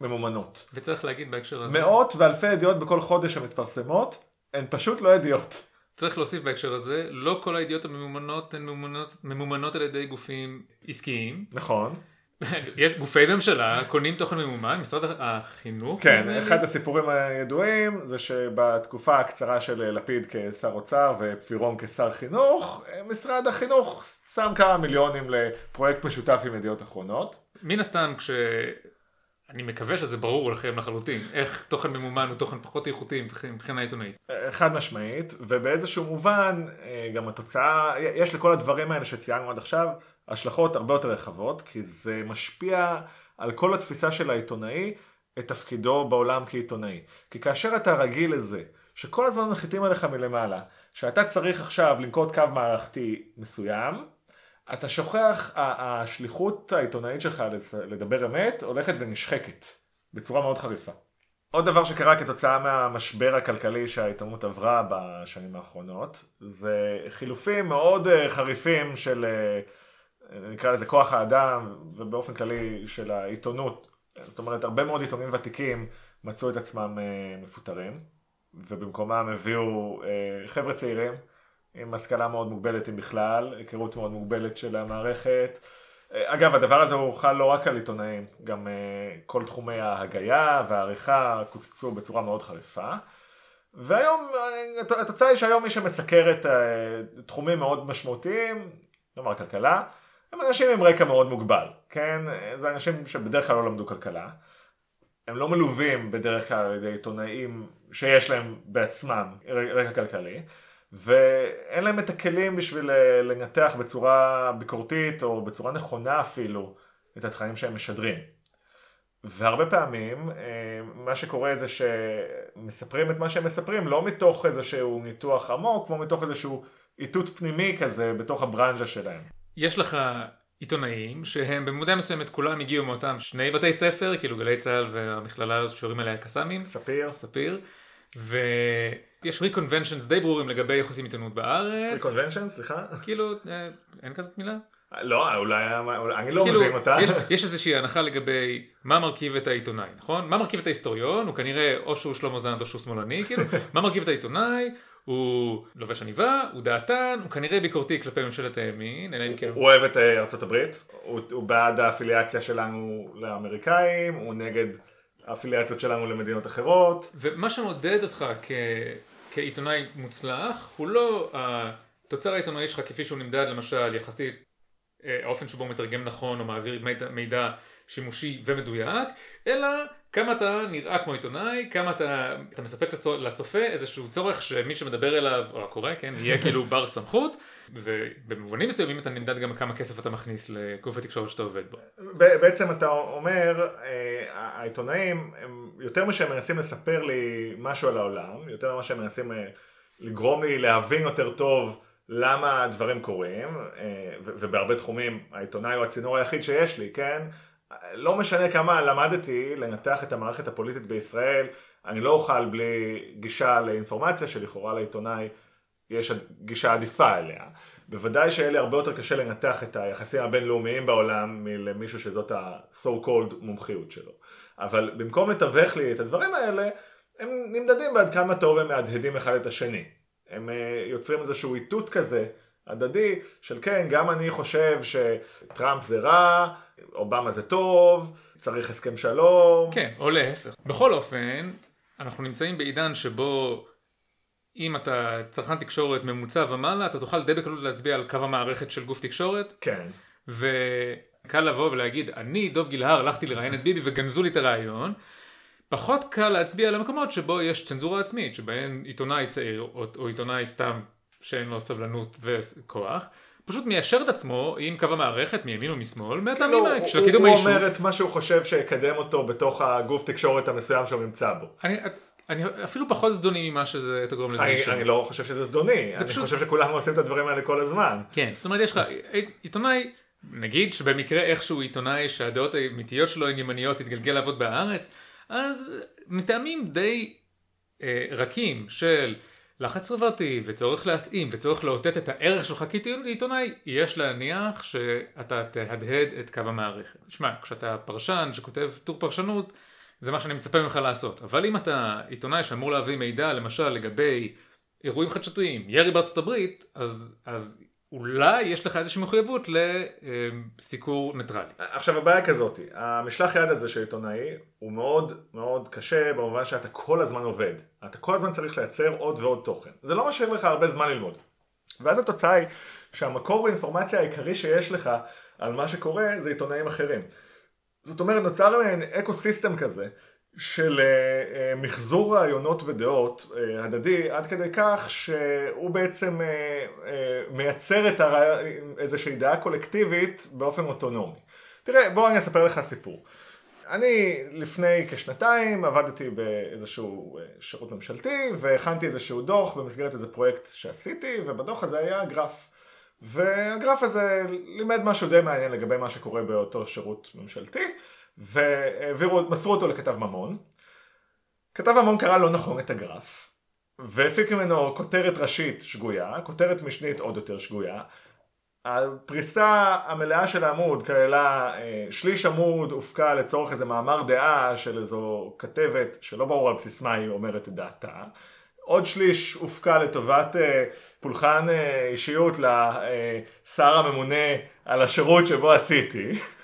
Speaker 2: ממומנות.
Speaker 1: וצריך להגיד בהקשר הזה...
Speaker 2: מאות ואלפי ידיעות בכל חודש שמתפרסמות, הן פשוט לא ידיעות.
Speaker 1: צריך להוסיף בהקשר הזה, לא כל הידיעות הממומנות הן ממומנות, ממומנות על ידי גופים עסקיים.
Speaker 2: נכון. [LAUGHS]
Speaker 1: יש גופי ממשלה קונים תוכן ממומן, משרד החינוך.
Speaker 2: כן, אחד הסיפורים הידועים זה שבתקופה הקצרה של לפיד כשר אוצר ופירון כשר חינוך, משרד החינוך שם כמה מיליונים לפרויקט משותף עם ידיעות אחרונות.
Speaker 1: מן הסתם כש... אני מקווה שזה ברור לכם לחלוטין, איך תוכן ממומן הוא תוכן פחות איכותי מבחינה עיתונאית.
Speaker 2: חד משמעית, ובאיזשהו מובן גם התוצאה, יש לכל הדברים האלה שציינו עד עכשיו, השלכות הרבה יותר רחבות, כי זה משפיע על כל התפיסה של העיתונאי, את תפקידו בעולם כעיתונאי. כי כאשר אתה רגיל לזה, שכל הזמן מנחיתים עליך מלמעלה, שאתה צריך עכשיו לנקוט קו מערכתי מסוים, אתה שוכח, השליחות העיתונאית שלך לדבר אמת הולכת ונשחקת בצורה מאוד חריפה. עוד דבר שקרה כתוצאה מהמשבר הכלכלי שהעיתונות עברה בשנים האחרונות, זה חילופים מאוד אה, חריפים של אה, נקרא לזה כוח האדם, ובאופן כללי של העיתונות. זאת אומרת, הרבה מאוד עיתונים ותיקים מצאו את עצמם מפוטרים, ובמקומם הביאו חבר'ה צעירים. עם השכלה מאוד מוגבלת אם בכלל, היכרות מאוד מוגבלת של המערכת. אגב, הדבר הזה הוא חל לא רק על עיתונאים, גם uh, כל תחומי ההגייה והעריכה קוצצו בצורה מאוד חריפה. והיום, התוצאה היא שהיום מי שמסקר את uh, תחומים מאוד משמעותיים, נאמר כלכלה, הם אנשים עם רקע מאוד מוגבל, כן? זה אנשים שבדרך כלל לא למדו כלכלה. הם לא מלווים בדרך כלל על ידי עיתונאים שיש להם בעצמם רקע כלכלי. ואין להם את הכלים בשביל אה, לנתח בצורה ביקורתית או בצורה נכונה אפילו את התכנים שהם משדרים. והרבה פעמים אה, מה שקורה זה שמספרים את מה שהם מספרים לא מתוך איזשהו ניתוח עמוק, כמו מתוך איזשהו איתות פנימי כזה בתוך הברנז'ה שלהם.
Speaker 1: יש לך עיתונאים שהם במודע מסוימת כולם הגיעו מאותם שני בתי ספר, כאילו גלי צה"ל והמכללה הזאת שיורים עליה קסאמים.
Speaker 2: ספיר.
Speaker 1: ספיר. ו... יש ריקונבנשנס די ברורים לגבי איך עושים עיתונות בארץ.
Speaker 2: ריקונבנשנס, סליחה?
Speaker 1: כאילו, אה, אין כזאת מילה?
Speaker 2: לא, אולי, אני לא כאילו, מבין אותה.
Speaker 1: יש, יש [LAUGHS] איזושהי הנחה לגבי מה מרכיב את העיתונאי, נכון? מה מרכיב את ההיסטוריון, הוא כנראה או שהוא שלמה זנד או שהוא שמאלני, כאילו, [LAUGHS] מה מרכיב את העיתונאי, הוא לובש עניבה, הוא דעתן, הוא כנראה ביקורתי כלפי ממשלת הימין, אלא אם כן...
Speaker 2: הוא אוהב את אה, ארצות הברית, הוא, הוא בעד האפיליאציה שלנו לאמריקאים, הוא נגד האפיליאציות שלנו למדינות אחרות.
Speaker 1: ומה שמודד אותך כ... כעיתונאי מוצלח הוא לא התוצר העיתונאי שלך כפי שהוא נמדד למשל יחסית אה, האופן שבו הוא מתרגם נכון או מעביר מידע, מידע שימושי ומדויק אלא כמה אתה נראה כמו עיתונאי, כמה אתה, אתה מספק לצופה איזשהו צורך שמי שמדבר אליו, או הקורא, כן, יהיה כאילו [LAUGHS] בר סמכות, ובמובנים מסוימים אתה נמדד גם כמה כסף אתה מכניס לגוף התקשורת שאתה עובד בו.
Speaker 2: בעצם אתה אומר, אה, העיתונאים, הם יותר משהם מנסים לספר לי משהו על העולם, יותר ממה שהם מנסים אה, לגרום לי להבין יותר טוב למה הדברים קורים, אה, ובהרבה תחומים העיתונאי הוא הצינור היחיד שיש לי, כן? לא משנה כמה למדתי לנתח את המערכת הפוליטית בישראל, אני לא אוכל בלי גישה לאינפורמציה שלכאורה לעיתונאי יש גישה עדיפה אליה. בוודאי שיהיה לי הרבה יותר קשה לנתח את היחסים הבינלאומיים בעולם מלמישהו שזאת ה-so called מומחיות שלו. אבל במקום לתווך לי את הדברים האלה, הם נמדדים בעד כמה טוב הם מהדהדים אחד את השני. הם אה, יוצרים איזשהו איתות כזה הדדי של כן, גם אני חושב שטראמפ זה רע, אובמה זה טוב, צריך הסכם שלום.
Speaker 1: כן, או להפך. בכל אופן, אנחנו נמצאים בעידן שבו אם אתה צרכן תקשורת ממוצע ומעלה, אתה תוכל די בקלות להצביע על קו המערכת של גוף תקשורת.
Speaker 2: כן.
Speaker 1: וקל לבוא ולהגיד, אני, דוב גילהר, הלכתי לראיין את ביבי וגנזו לי את הרעיון. פחות קל להצביע על המקומות שבו יש צנזורה עצמית, שבהן עיתונאי צעיר או, או עיתונאי סתם שאין לו סבלנות וכוח. פשוט מיישר את עצמו עם קו המערכת מימין ומשמאל מהטעמים
Speaker 2: כאילו, של הקידום האישור. הוא אומר את מה שהוא חושב שיקדם אותו בתוך הגוף תקשורת המסוים שהוא נמצא בו.
Speaker 1: אני, אני אפילו פחות זדוני ממה שזה תגרום לזה.
Speaker 2: אני, אני לא חושב שזה זדוני, אני פשוט... חושב שכולנו עושים את הדברים האלה כל הזמן.
Speaker 1: כן, זאת אומרת יש לך עיתונאי, נגיד שבמקרה איכשהו עיתונאי שהדעות האמיתיות שלו הן ימניות התגלגל לעבוד בארץ, אז מטעמים די אה, רכים של לחץ חברתי וצורך להתאים וצורך לאותת את הערך שלך כעיתונאי, יש להניח שאתה תהדהד את קו המערכת. שמע, כשאתה פרשן שכותב טור פרשנות, זה מה שאני מצפה ממך לעשות. אבל אם אתה עיתונאי שאמור להביא מידע, למשל לגבי אירועים חדשותיים, ירי בארצות הברית, אז, אז אולי יש לך איזושהי מחויבות לסיקור ניטרלי.
Speaker 2: עכשיו הבעיה כזאת, המשלח יד הזה של עיתונאי הוא מאוד מאוד קשה במובן שאתה כל הזמן עובד. אתה כל הזמן צריך לייצר עוד ועוד תוכן. זה לא משאיר לך הרבה זמן ללמוד. ואז התוצאה היא שהמקור באינפורמציה העיקרי שיש לך על מה שקורה זה עיתונאים אחרים. זאת אומרת נוצר מעין אקו סיסטם כזה של uh, uh, מחזור רעיונות ודעות uh, הדדי עד כדי כך שהוא בעצם uh, uh, מייצר את הרע... איזושהי דעה קולקטיבית באופן אוטונומי. תראה בוא אני אספר לך סיפור. אני לפני כשנתיים עבדתי באיזשהו שירות ממשלתי והכנתי איזשהו דוח במסגרת איזה פרויקט שעשיתי ובדוח הזה היה גרף. והגרף הזה לימד משהו די מעניין לגבי מה שקורה באותו שירות ממשלתי ומסרו אותו לכתב ממון. כתב ממון קרא לא נכון את הגרף והפיק ממנו כותרת ראשית שגויה, כותרת משנית עוד יותר שגויה הפריסה המלאה של העמוד כללה אה, שליש עמוד הופקע לצורך איזה מאמר דעה של איזו כתבת שלא ברור על בסיס מה היא אומרת את דעתה. עוד שליש הופקע לטובת אה, פולחן אה, אישיות לשר הממונה על השירות שבו עשיתי. [LAUGHS]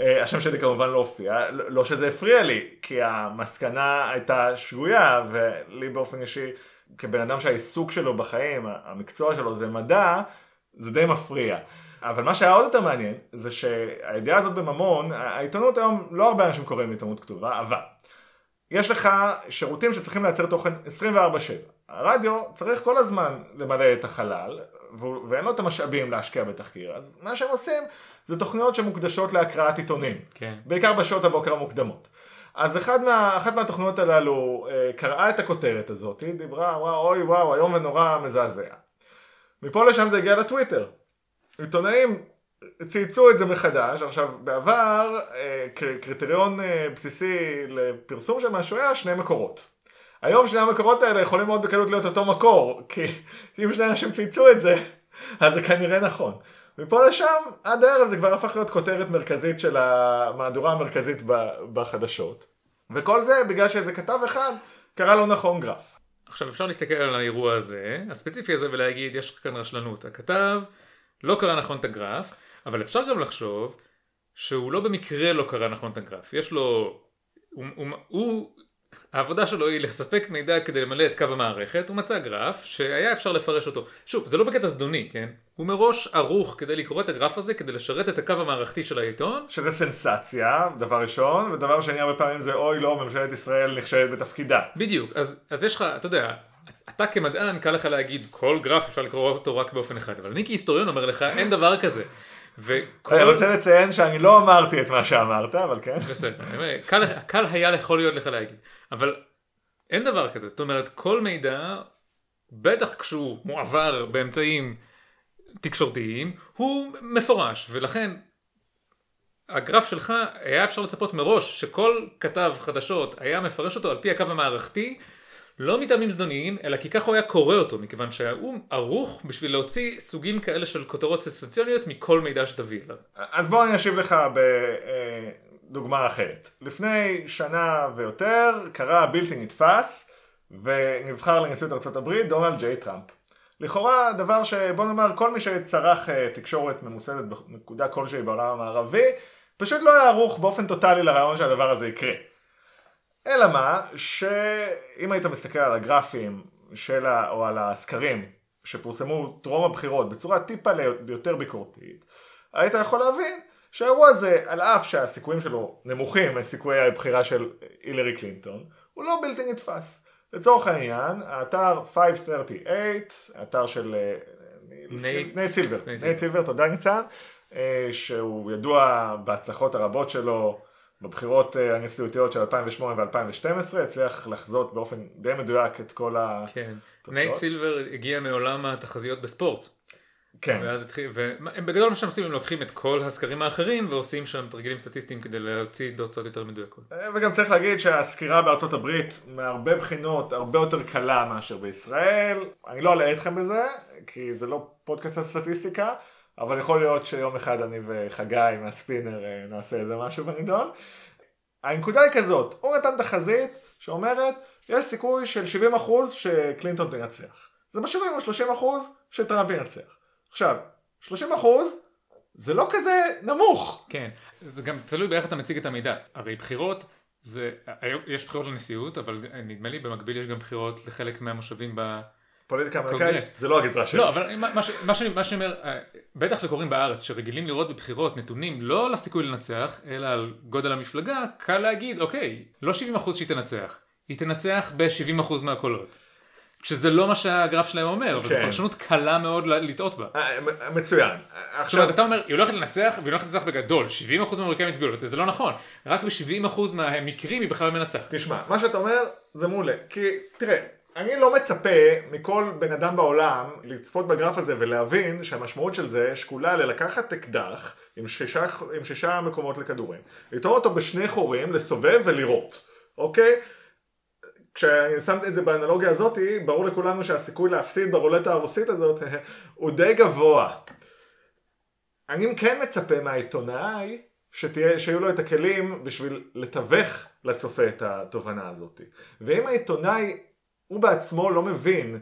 Speaker 2: אה, השם שלי כמובן לא הופיע, לא שזה הפריע לי, כי המסקנה הייתה שגויה, ולי באופן אישי, כבן אדם שהעיסוק שלו בחיים, המקצוע שלו זה מדע, זה די מפריע. אבל מה שהיה עוד יותר מעניין, זה שהידיעה הזאת בממון, העיתונות היום, לא הרבה אנשים קוראים עיתונות כתובה, אבל יש לך שירותים שצריכים לייצר תוכן 24/7. הרדיו צריך כל הזמן למלא את החלל, ואין לו את המשאבים להשקיע בתחקיר, אז מה שהם עושים זה תוכניות שמוקדשות להקראת עיתונים,
Speaker 1: כן.
Speaker 2: בעיקר בשעות הבוקר המוקדמות. אז אחד מה, אחת מהתוכניות הללו אה, קראה את הכותרת הזאת, היא דיברה, וואו, אוי וואו, איום ונורא מזעזע. מפה לשם זה הגיע לטוויטר. עיתונאים צייצו את זה מחדש, עכשיו בעבר אה, קריטריון אה, בסיסי לפרסום של משהו היה שני מקורות. היום שני המקורות האלה יכולים מאוד בקלות להיות אותו מקור, כי אם שני אנשים צייצו את זה, אז זה כנראה נכון. מפה לשם, עד הערב זה כבר הפך להיות כותרת מרכזית של המהדורה המרכזית בחדשות. וכל זה בגלל שאיזה כתב אחד קרא לא נכון גרף.
Speaker 1: עכשיו אפשר להסתכל על האירוע הזה, הספציפי הזה, ולהגיד, יש כאן רשלנות. הכתב לא קרא נכון את הגרף, אבל אפשר גם לחשוב שהוא לא במקרה לא קרא נכון את הגרף. יש לו... הוא, הוא, הוא העבודה שלו היא לספק מידע כדי למלא את קו המערכת, הוא מצא גרף שהיה אפשר לפרש אותו. שוב, זה לא בקטע זדוני, כן? הוא מראש ערוך כדי לקרוא את הגרף הזה, כדי לשרת את הקו המערכתי של העיתון.
Speaker 2: שזה סנסציה, דבר ראשון, ודבר שני הרבה פעמים זה אוי לא, ממשלת ישראל נכשלת בתפקידה.
Speaker 1: בדיוק, אז, אז יש לך, אתה יודע, אתה כמדען קל לך להגיד כל גרף אפשר לקרוא אותו רק באופן אחד, אבל אני כהיסטוריון אומר לך אין דבר כזה.
Speaker 2: וכל... אני רוצה לציין שאני לא אמרתי את מה שאמרת, אבל כן.
Speaker 1: בסדר, קל, קל היה יכול להיות לך להגיד. אבל אין דבר כזה, זאת אומרת כל מידע, בטח כשהוא מועבר באמצעים תקשורתיים, הוא מפורש, ולכן הגרף שלך היה אפשר לצפות מראש שכל כתב חדשות היה מפרש אותו על פי הקו המערכתי לא מטעמים זדוניים, אלא כי ככה הוא היה קורא אותו, מכיוון שהאו"ם ערוך בשביל להוציא סוגים כאלה של כותרות סנסציוניות מכל מידע שתביא אליו.
Speaker 2: אז בוא אני אשיב לך בדוגמה אחרת. לפני שנה ויותר קרה בלתי נתפס, ונבחר לנשיאות ארה"ב דונלד ג'יי טראמפ. לכאורה דבר שבוא נאמר כל מי שצרך אה, תקשורת ממוסדת בנקודה כלשהי בעולם המערבי, פשוט לא היה ערוך באופן טוטאלי לרעיון שהדבר הזה יקרה. אלא מה, שאם היית מסתכל על הגרפים של ה... או על הסקרים שפורסמו טרום הבחירות בצורה טיפה יותר ביקורתית, היית יכול להבין שהאירוע הזה, על אף שהסיכויים שלו נמוכים מסיכויי הבחירה של הילרי קלינטון, הוא לא בלתי נתפס. לצורך העניין, האתר 538, האתר של אה, נייט סילבר, נייט סילבר, תודה ניצן, אה, שהוא ידוע בהצלחות הרבות שלו בבחירות אה, הנשיאותיות של 2008 ו-2012 הצליח לחזות באופן די מדויק את כל התוצאות.
Speaker 1: כן. נייט סילבר הגיע מעולם התחזיות בספורט.
Speaker 2: כן.
Speaker 1: ואז התחיל, ובגדול מה שהם עושים הם לוקחים את כל הסקרים האחרים ועושים שם תרגילים סטטיסטיים כדי להוציא תוצאות יותר מדויקות.
Speaker 2: אה, וגם צריך להגיד שהסקירה בארצות הברית מהרבה בחינות הרבה יותר קלה מאשר בישראל. אני לא אלאה אתכם בזה, כי זה לא פודקאסט על סטטיסטיקה. אבל יכול להיות שיום אחד אני וחגי מהספינר אה, נעשה איזה משהו בנידון. הנקודה היא כזאת, הוא נתן תחזית שאומרת יש סיכוי של 70% שקלינטון תנצח. זה משאיר לנו 30% שטראמפ ינצח. עכשיו, 30% זה לא כזה נמוך.
Speaker 1: כן, זה גם תלוי באיך אתה מציג את המידע. הרי בחירות, זה, יש בחירות לנשיאות, אבל נדמה לי במקביל יש גם בחירות לחלק מהמושבים ב...
Speaker 2: פוליטיקה אמריקאית זה לא הגזרה שלי.
Speaker 1: לא, אבל מה שאני אומר, אה, בטח שקוראים בארץ, שרגילים לראות בבחירות נתונים לא על הסיכוי לנצח, אלא על גודל המפלגה, קל להגיד, אוקיי, לא 70% שהיא תנצח, היא תנצח ב-70% מהקולות. שזה לא מה שהגרף שלהם אומר, וזו כן. פרשנות קלה מאוד לטעות בה.
Speaker 2: אה, מצוין.
Speaker 1: זאת אומרת, אתה אומר, היא הולכת לנצח, והיא הולכת לנצח בגדול, 70% מהאמריקאים הצביעו לו, זה לא נכון. רק ב-70% מהמקרים היא בכלל מנצחת.
Speaker 2: תשמע, מה שאתה אומר זה מעולה. כי, תראה, אני לא מצפה מכל בן אדם בעולם לצפות בגרף הזה ולהבין שהמשמעות של זה שקולה ללקחת אקדח עם שישה, עם שישה מקומות לכדורים, לתאור אותו בשני חורים, לסובב ולירות, אוקיי? כשאני שמתי את זה באנלוגיה הזאתי, ברור לכולנו שהסיכוי להפסיד ברולטה הרוסית הזאת [LAUGHS] הוא די גבוה. אני כן מצפה מהעיתונאי שתהיה, שיהיו לו את הכלים בשביל לתווך לצופה את התובנה הזאת. ואם העיתונאי הוא בעצמו לא מבין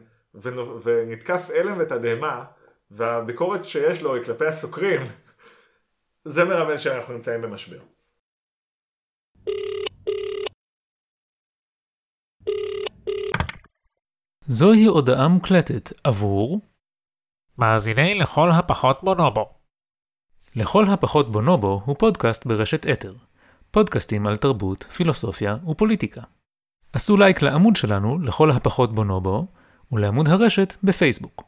Speaker 2: ונתקף הלם ותדהמה, והביקורת שיש לו היא כלפי הסוקרים, [LAUGHS] זה מרמז שאנחנו נמצאים במשבר.
Speaker 1: זוהי הודעה מוקלטת עבור
Speaker 3: מאזיני לכל הפחות בונובו.
Speaker 1: לכל הפחות בונובו הוא פודקאסט ברשת אתר. פודקאסטים על תרבות, פילוסופיה ופוליטיקה. עשו לייק לעמוד שלנו לכל הפחות בונובו ולעמוד הרשת בפייסבוק.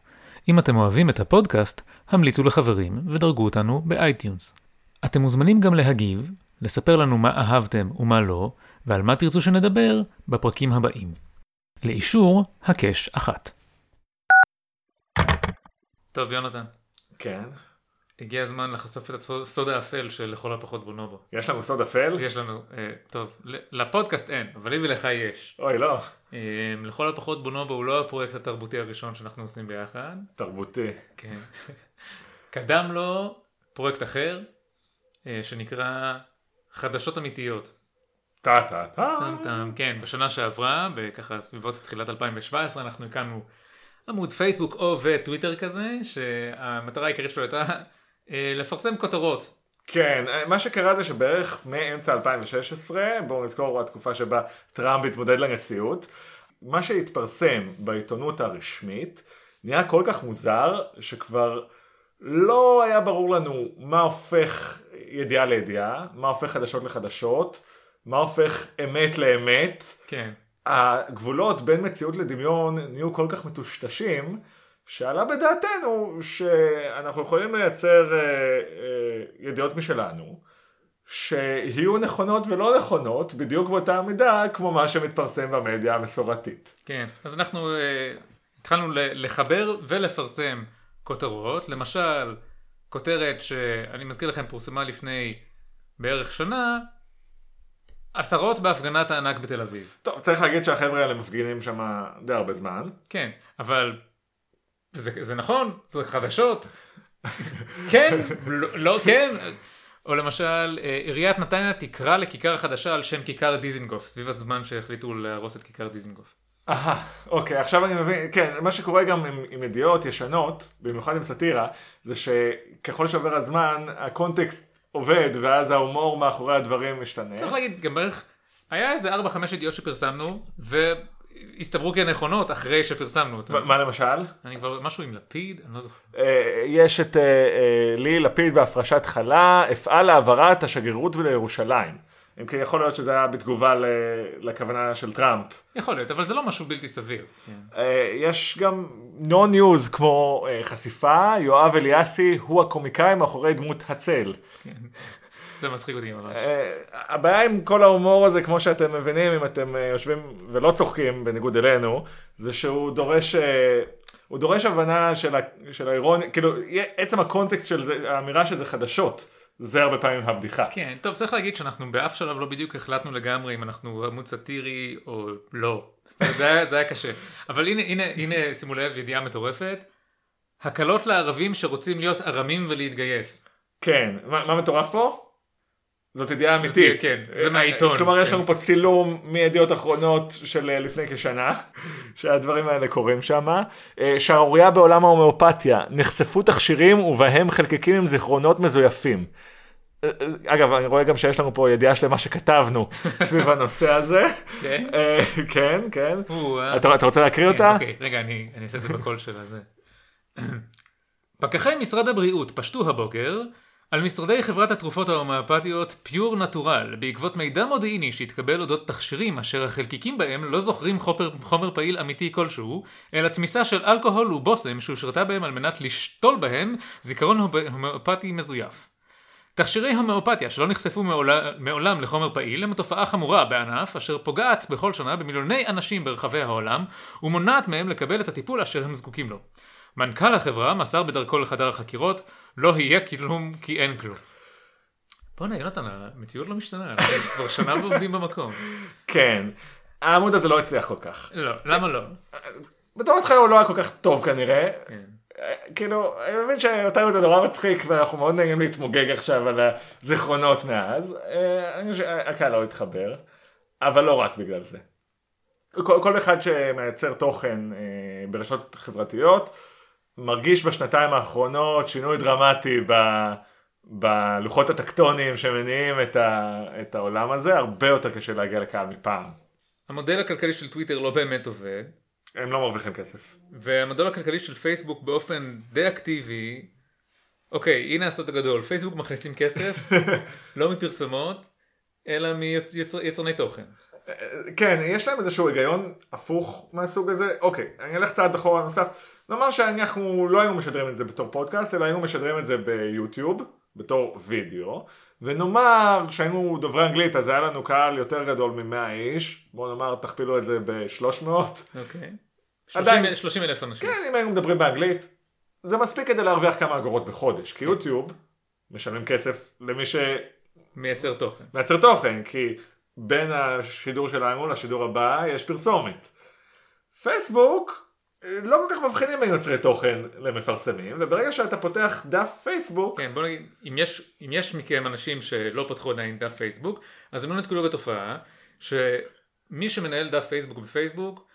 Speaker 1: אם אתם אוהבים את הפודקאסט, המליצו לחברים ודרגו אותנו ב iTunes. אתם מוזמנים גם להגיב, לספר לנו מה אהבתם ומה לא, ועל מה תרצו שנדבר בפרקים הבאים. לאישור, הקש אחת. טוב, יונתן,
Speaker 2: כן.
Speaker 1: הגיע הזמן לחשוף את הסוד האפל של לכל הפחות בונובו.
Speaker 2: יש לנו סוד אפל?
Speaker 1: יש לנו, אה, טוב, לפודקאסט אין, אבל לי ולך יש.
Speaker 2: אוי לא.
Speaker 1: אה, לכל הפחות בונובו הוא לא הפרויקט התרבותי הראשון שאנחנו עושים ביחד.
Speaker 2: תרבותי.
Speaker 1: כן. [LAUGHS] קדם לו פרויקט אחר, אה, שנקרא חדשות אמיתיות.
Speaker 2: טה טה טה.
Speaker 1: טם טם, כן, בשנה שעברה, בככה סביבות תחילת 2017, אנחנו הקמנו עמוד פייסבוק או וטוויטר כזה, שהמטרה העיקרית שלו הייתה לפרסם כותרות.
Speaker 2: כן, מה שקרה זה שבערך מאמצע 2016, בואו נזכור התקופה שבה טראמפ התמודד לנשיאות, מה שהתפרסם בעיתונות הרשמית נהיה כל כך מוזר, שכבר לא היה ברור לנו מה הופך ידיעה לידיעה, מה הופך חדשות לחדשות, מה הופך אמת לאמת.
Speaker 1: כן.
Speaker 2: הגבולות בין מציאות לדמיון נהיו כל כך מטושטשים, שעלה בדעתנו שאנחנו יכולים לייצר אה, אה, ידיעות משלנו, שיהיו נכונות ולא נכונות, בדיוק באותה מידה כמו מה שמתפרסם במדיה המסורתית.
Speaker 1: כן, אז אנחנו uh, התחלנו לחבר ולפרסם כותרות, למשל, כותרת שאני מזכיר לכם פורסמה לפני בערך שנה, עשרות בהפגנת הענק בתל אביב.
Speaker 2: טוב, צריך להגיד שהחבר'ה האלה מפגינים שם די הרבה זמן.
Speaker 1: כן, אבל זה, זה נכון, זה חדשות. כן, לא, לא כן. או למשל, אה, עיריית נתניה תקרא לכיכר החדשה על שם כיכר דיזינגוף, סביב הזמן שהחליטו להרוס את כיכר דיזינגוף.
Speaker 2: אהה, אוקיי, עכשיו אני מבין, כן, מה שקורה גם עם, עם ידיעות ישנות, במיוחד עם סאטירה, זה שככל שעובר הזמן, הקונטקסט עובד, ואז ההומור מאחורי הדברים משתנה.
Speaker 1: צריך להגיד, גם בערך, היה איזה 4-5 ידיעות שפרסמנו, והסתברו כנכונות אחרי שפרסמנו אותן.
Speaker 2: מה- למשל?
Speaker 1: אני כבר, משהו עם לפיד? אני לא זוכר.
Speaker 2: אה, יש את אה, אה, לי לפיד בהפרשת חלה, אפעל להעברת השגרירות לירושלים. אם כי יכול להיות שזה היה בתגובה לכוונה של טראמפ.
Speaker 1: יכול להיות, אבל זה לא משהו בלתי סביר. כן.
Speaker 2: יש גם No News כמו חשיפה, יואב אליאסי הוא הקומיקאי מאחורי דמות הצל.
Speaker 1: זה מצחיק אותי ממש.
Speaker 2: אה, הבעיה עם כל ההומור הזה, כמו שאתם מבינים, אם אתם אה, יושבים ולא צוחקים, בניגוד אלינו, זה שהוא דורש, אה, הוא דורש הבנה של, ה, של האירוניה, כאילו, עצם הקונטקסט של זה, האמירה שזה חדשות, זה הרבה פעמים הבדיחה.
Speaker 1: כן, טוב, צריך להגיד שאנחנו באף שלב לא בדיוק החלטנו לגמרי אם אנחנו עמוד סאטירי או לא. זה היה, זה היה קשה. אבל הנה, הנה, הנה, שימו לב, ידיעה מטורפת. הקלות לערבים שרוצים להיות ארמים ולהתגייס.
Speaker 2: כן, מה, מה מטורף פה? זאת ידיעה אמיתית.
Speaker 1: כן, זה מהעיתון,
Speaker 2: כלומר, יש
Speaker 1: כן.
Speaker 2: לנו פה צילום מידיעות אחרונות של אה, לפני כשנה, [LAUGHS] שהדברים האלה קורים שם. שערורייה בעולם ההומאופתיה, נחשפו תכשירים ובהם חלקיקים עם זיכרונות מזויפים. אה, אה, אגב, אני רואה גם שיש לנו פה ידיעה שלמה שכתבנו [LAUGHS] סביב הנושא הזה.
Speaker 1: כן?
Speaker 2: אה, כן, כן.
Speaker 1: אה.
Speaker 2: אתה רוצה להקריא
Speaker 1: כן,
Speaker 2: אותה?
Speaker 1: אוקיי, רגע, אני אעשה את זה בקול של הזה. [CLEARS THROAT] פקחי משרד הבריאות פשטו הבוקר על משרדי חברת התרופות ההומאפתיות פיור נטורל בעקבות מידע מודיעיני שהתקבל אודות תכשירים אשר החלקיקים בהם לא זוכרים חומר, חומר פעיל אמיתי כלשהו, אלא תמיסה של אלכוהול ובושם שהושרתה בהם על מנת לשתול בהם זיכרון הומ- הומאופתי מזויף. תכשירי הומאופתיה שלא נחשפו מעולם, מעולם לחומר פעיל הם תופעה חמורה בענף אשר פוגעת בכל שנה במיליוני אנשים ברחבי העולם ומונעת מהם לקבל את הטיפול אשר הם זקוקים לו. מנכ"ל החברה מסר בדרכו לחדר החקירות לא יהיה כלום כי אין כלום. בואנה יונתן המציאות לא משתנה אנחנו כבר שנה ועומדים במקום.
Speaker 2: כן. העמוד הזה לא הצליח כל כך.
Speaker 1: לא למה לא?
Speaker 2: בתור התחלה הוא לא היה כל כך טוב כנראה.
Speaker 1: כן.
Speaker 2: כאילו, אני מבין שאותנו זה נורא מצחיק ואנחנו מאוד נהנים להתמוגג עכשיו על הזיכרונות מאז. אה, אני חושב שהקהל לא התחבר, אבל לא רק בגלל זה. כל, כל אחד שמייצר תוכן אה, ברשתות חברתיות מרגיש בשנתיים האחרונות שינוי דרמטי ב, בלוחות הטקטוניים שמניעים את, ה, את העולם הזה, הרבה יותר קשה להגיע לקהל מפעם.
Speaker 1: המודל הכלכלי של טוויטר לא באמת עובד,
Speaker 2: הם לא מרוויחים כסף.
Speaker 1: והמודל הכלכלי של פייסבוק באופן די אקטיבי, אוקיי, הנה הסוד הגדול, פייסבוק מכניסים כסף, [LAUGHS] לא מפרסומות, אלא מיצרני תוכן.
Speaker 2: כן, יש להם איזשהו היגיון הפוך מהסוג הזה. אוקיי, אני אלך צעד אחורה נוסף. נאמר שאנחנו לא היינו משדרים את זה בתור פודקאסט, אלא היינו משדרים את זה ביוטיוב, בתור וידאו. ונאמר שהיינו דוברי אנגלית, אז היה לנו קהל יותר גדול מ-100 איש. בואו נאמר, תכפילו את זה ב-300.
Speaker 1: אוקיי.
Speaker 2: עדיין-
Speaker 1: 30 אלף אנשים.
Speaker 2: כן, אם היינו מדברים באנגלית, זה מספיק כדי להרוויח כמה אגורות בחודש. כי יוטיוב משלמים כסף למי שמייצר
Speaker 1: מייצר תוכן.
Speaker 2: תוכן, כי בין השידור שלנו לשידור הבא יש פרסומת. פייסבוק לא כל כך מבחינים בין יוצרי תוכן למפרסמים, וברגע שאתה פותח דף פייסבוק,
Speaker 1: כן, בוא נגיד, אם יש, אם יש מכם אנשים שלא פתחו עדיין דף פייסבוק, אז הם לא נתקלו בתופעה שמי שמנהל דף פייסבוק בפייסבוק,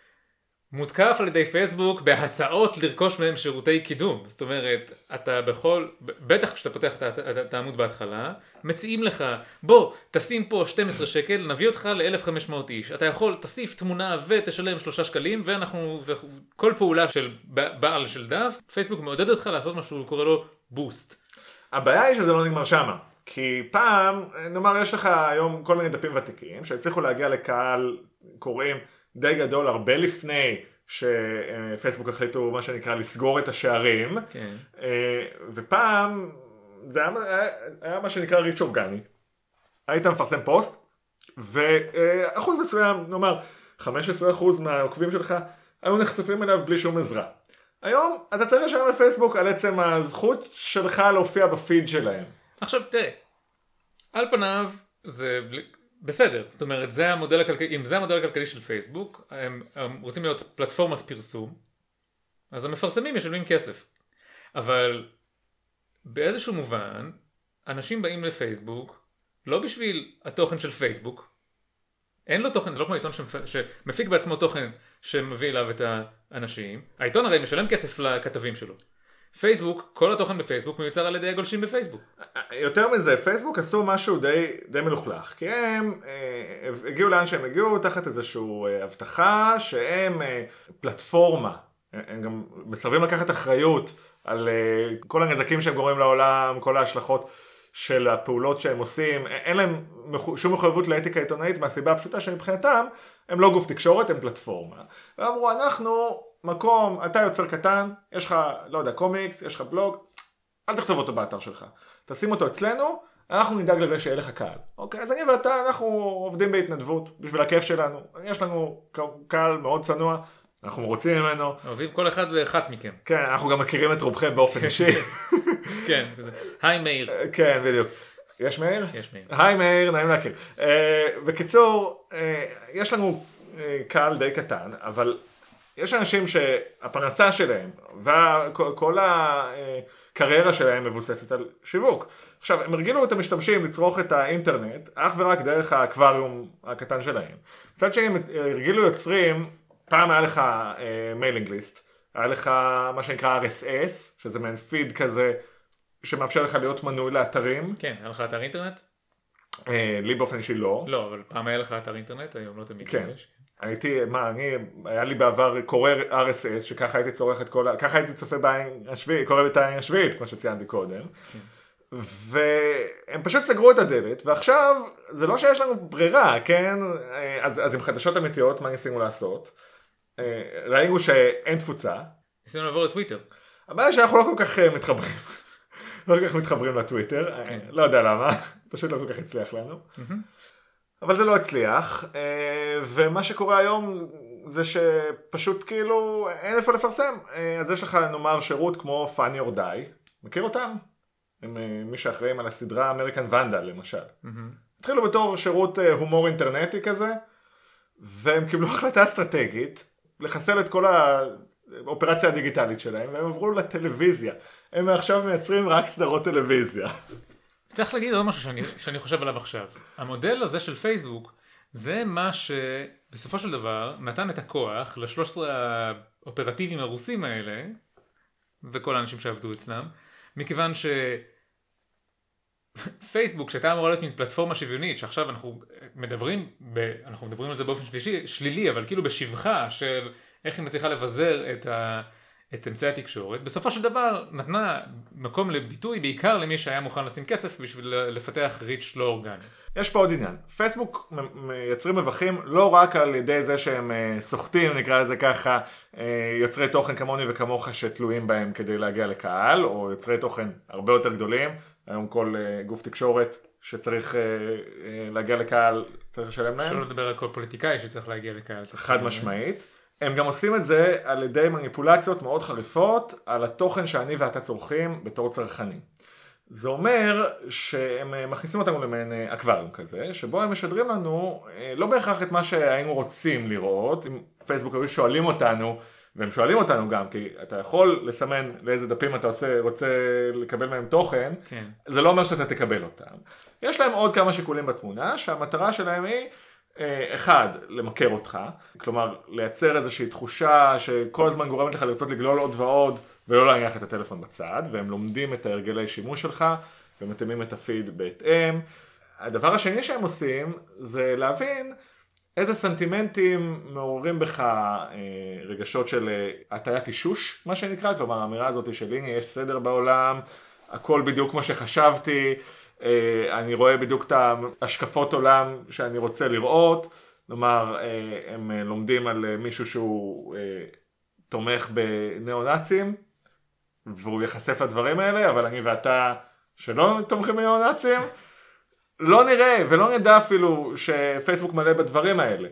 Speaker 1: מותקף על ידי פייסבוק בהצעות לרכוש מהם שירותי קידום. זאת אומרת, אתה בכל, בטח כשאתה פותח את העמוד בהתחלה, מציעים לך, בוא, תשים פה 12 שקל, נביא אותך ל-1500 איש. אתה יכול, תוסיף תמונה ותשלם 3 שקלים, ואנחנו, וכל פעולה של בעל של דף, פייסבוק מעודד אותך לעשות מה שהוא קורא לו בוסט.
Speaker 2: הבעיה היא שזה לא נגמר שמה. כי פעם, נאמר יש לך היום כל מיני דפים ותיקים שהצליחו להגיע לקהל קוראים די גדול הרבה לפני שפייסבוק החליטו מה שנקרא לסגור את השערים.
Speaker 1: כן.
Speaker 2: אה, ופעם זה היה, היה, היה מה שנקרא ריץ' אורגני. היית מפרסם פוסט ואחוז מסוים, נאמר 15% מהעוקבים שלך היו נחשפים אליו בלי שום עזרה. היום אתה צריך לשלם לפייסבוק על עצם הזכות שלך להופיע בפיד שלהם.
Speaker 1: עכשיו תראה, על פניו זה בסדר, זאת אומרת זה המודל הכלכלי, אם זה המודל הכלכלי של פייסבוק, הם, הם רוצים להיות פלטפורמת פרסום, אז המפרסמים משלמים כסף. אבל באיזשהו מובן, אנשים באים לפייסבוק לא בשביל התוכן של פייסבוק, אין לו תוכן, זה לא כמו עיתון שמפ... שמפיק בעצמו תוכן שמביא אליו את האנשים, העיתון הרי משלם כסף לכתבים שלו. פייסבוק, כל התוכן בפייסבוק מיוצר על ידי הגולשים בפייסבוק.
Speaker 2: יותר מזה, פייסבוק עשו משהו די, די מלוכלך, כי הם אה, הגיעו לאן שהם הגיעו תחת איזושהי אה, הבטחה שהם אה, פלטפורמה, הם גם מסרבים לקחת אחריות על אה, כל הנזקים שהם גורמים לעולם, כל ההשלכות של הפעולות שהם עושים, א- אין להם שום מחויבות לאתיקה עיתונאית מהסיבה הפשוטה שמבחינתם הם לא גוף תקשורת, הם פלטפורמה. ואמרו אנחנו מקום, אתה יוצר קטן, יש לך, לא יודע, קומיקס, יש לך בלוג, אל תכתוב אותו באתר שלך. תשים אותו אצלנו, אנחנו נדאג לזה שיהיה לך קהל. אוקיי, אז אני ואתה, אנחנו עובדים בהתנדבות, בשביל הכיף שלנו. יש לנו קהל מאוד צנוע, אנחנו מרוצים ממנו.
Speaker 1: אוהבים כל אחד ואחת מכם.
Speaker 2: כן, אנחנו גם מכירים את רובכם באופן [LAUGHS] אישי.
Speaker 1: כן. היי מאיר.
Speaker 2: כן, בדיוק. יש מאיר?
Speaker 1: יש מאיר.
Speaker 2: היי מאיר, נעים להכיר. אה, בקיצור, אה, יש לנו אה, קהל די קטן, אבל יש אנשים שהפרנסה שלהם וכל הקריירה שלהם מבוססת על שיווק. עכשיו, הם הרגילו את המשתמשים לצרוך את האינטרנט אך ורק דרך האקווריום הקטן שלהם. מצד שני, הם הרגילו יוצרים, פעם היה לך mailing list, היה לך מה שנקרא RSS, שזה מעין פיד כזה שמאפשר לך להיות מנוי לאתרים.
Speaker 1: כן, היה לך אתר אינטרנט?
Speaker 2: אה, לי באופן אישי לא.
Speaker 1: לא, אבל פעם היה לך אתר אינטרנט, היום לא תמיד
Speaker 2: כן.
Speaker 1: יש.
Speaker 2: הייתי, מה, אני, היה לי בעבר קורא RSS, שככה הייתי צורך את כל ה... ככה הייתי צופה בעין השביעית, קורא את העין השביעית, כמו שציינתי קודם. והם פשוט סגרו את הדלת, ועכשיו, זה לא שיש לנו ברירה, כן? אז, אז עם חדשות אמיתיות, מה ניסינו לעשות? אה, ראינו שאין תפוצה.
Speaker 1: ניסינו לעבור לטוויטר.
Speaker 2: הבעיה שאנחנו לא כל כך אה, מתחברים. לא כל כך מתחברים לטוויטר, אה, לא יודע למה, פשוט לא כל כך הצליח לנו. אבל זה לא הצליח, אה, ומה שקורה היום זה שפשוט כאילו אין איפה לפרסם. אה, אז יש לך נאמר שירות כמו Funny or Die, מכיר אותם? הם אה, מי שאחראים על הסדרה אמריקן ונדל למשל. התחילו בתור שירות הומור אינטרנטי כזה, והם קיבלו החלטה אסטרטגית לחסל את כל האופרציה הדיגיטלית שלהם, והם עברו לטלוויזיה. הם עכשיו מייצרים רק סדרות טלוויזיה.
Speaker 1: צריך להגיד עוד משהו שאני, שאני חושב עליו עכשיו. המודל הזה של פייסבוק, זה מה שבסופו של דבר נתן את הכוח לשלוש עשרה האופרטיביים הרוסים האלה, וכל האנשים שעבדו אצלם, מכיוון ש... פייסבוק שהייתה אמורה להיות מין פלטפורמה שוויונית שעכשיו אנחנו מדברים ב... אנחנו מדברים על זה באופן שלישי, שלילי אבל כאילו בשבחה של איך היא מצליחה לבזר את, ה... את אמצעי התקשורת בסופו של דבר נתנה מקום לביטוי בעיקר למי שהיה מוכן לשים כסף בשביל לפתח ריץ' לא אורגני.
Speaker 2: יש פה עוד עניין, פייסבוק מייצרים רווחים לא רק על ידי זה שהם אה, סוחטים נקרא לזה ככה אה, יוצרי תוכן כמוני וכמוך שתלויים בהם כדי להגיע לקהל או יוצרי תוכן הרבה יותר גדולים היום כל אה, גוף תקשורת שצריך להגיע לקהל צריך לשלם להם.
Speaker 1: שלא לדבר על כל פוליטיקאי שצריך להגיע לקהל.
Speaker 2: חד משמעית. הם גם עושים את זה על ידי מניפולציות מאוד חריפות על התוכן שאני ואתה צורכים בתור צרכנים. זה אומר שהם אה, מכניסים אותנו למעין אה, אקווריום כזה, שבו הם משדרים לנו אה, לא בהכרח את מה שהיינו רוצים לראות, אם פייסבוק היו שואלים אותנו, והם שואלים אותנו גם, כי אתה יכול לסמן לאיזה דפים אתה עושה, רוצה לקבל מהם תוכן,
Speaker 1: כן.
Speaker 2: זה לא אומר שאתה תקבל אותם. יש להם עוד כמה שיקולים בתמונה, שהמטרה שלהם היא, אחד, למכר אותך, כלומר, לייצר איזושהי תחושה שכל הזמן גורמת לך לרצות לגלול עוד ועוד, ולא להניח את הטלפון בצד, והם לומדים את ההרגלי שימוש שלך, ומתאימים את הפיד בהתאם. הדבר השני שהם עושים, זה להבין איזה סנטימנטים מעוררים בך אה, רגשות של אה, הטיית אישוש, מה שנקרא, כלומר האמירה הזאת של הנה יש סדר בעולם, הכל בדיוק כמו שחשבתי, אה, אני רואה בדיוק את ההשקפות עולם שאני רוצה לראות, כלומר אה, הם אה, לומדים על אה, מישהו שהוא אה, תומך בניאו-נאצים, והוא ייחשף לדברים האלה, אבל אני ואתה שלא תומכים בניאו-נאצים, לא נראה ולא נדע אפילו שפייסבוק מלא בדברים האלה.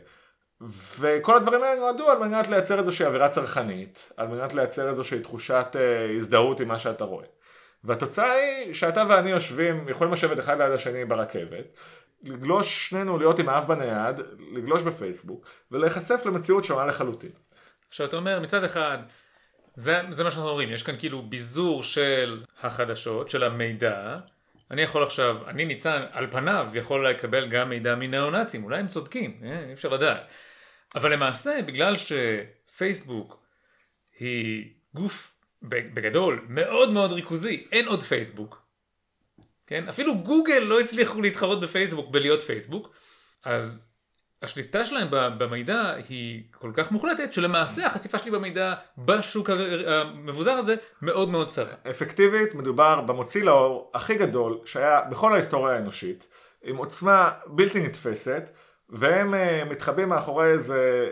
Speaker 2: וכל הדברים האלה נועדו על מנת לייצר איזושהי אווירה צרכנית, על מנת לייצר איזושהי תחושת אה, הזדהות עם מה שאתה רואה. והתוצאה היא שאתה ואני יושבים, יכולים לשבת אחד ליד השני ברכבת, לגלוש שנינו להיות עם האף בנייד, לגלוש בפייסבוק, ולהיחשף למציאות שונה לחלוטין.
Speaker 1: עכשיו אתה אומר מצד אחד זה, זה מה שאנחנו אומרים יש כאן כאילו ביזור של החדשות של המידע אני יכול עכשיו אני ניצן על פניו יכול לקבל גם מידע מניאו-נאצים אולי הם צודקים אה, אי אפשר לדעת אבל למעשה בגלל שפייסבוק היא גוף בגדול מאוד מאוד ריכוזי אין עוד פייסבוק. כן? אפילו גוגל לא הצליחו להתחרות בפייסבוק בלהיות פייסבוק. אז השליטה שלהם במידע היא כל כך מוחלטת שלמעשה החשיפה שלי במידע בשוק המבוזר הזה מאוד מאוד צרה.
Speaker 2: אפקטיבית מדובר במוציא לאור הכי גדול שהיה בכל ההיסטוריה האנושית עם עוצמה בלתי נתפסת והם uh, מתחבאים מאחורי איזה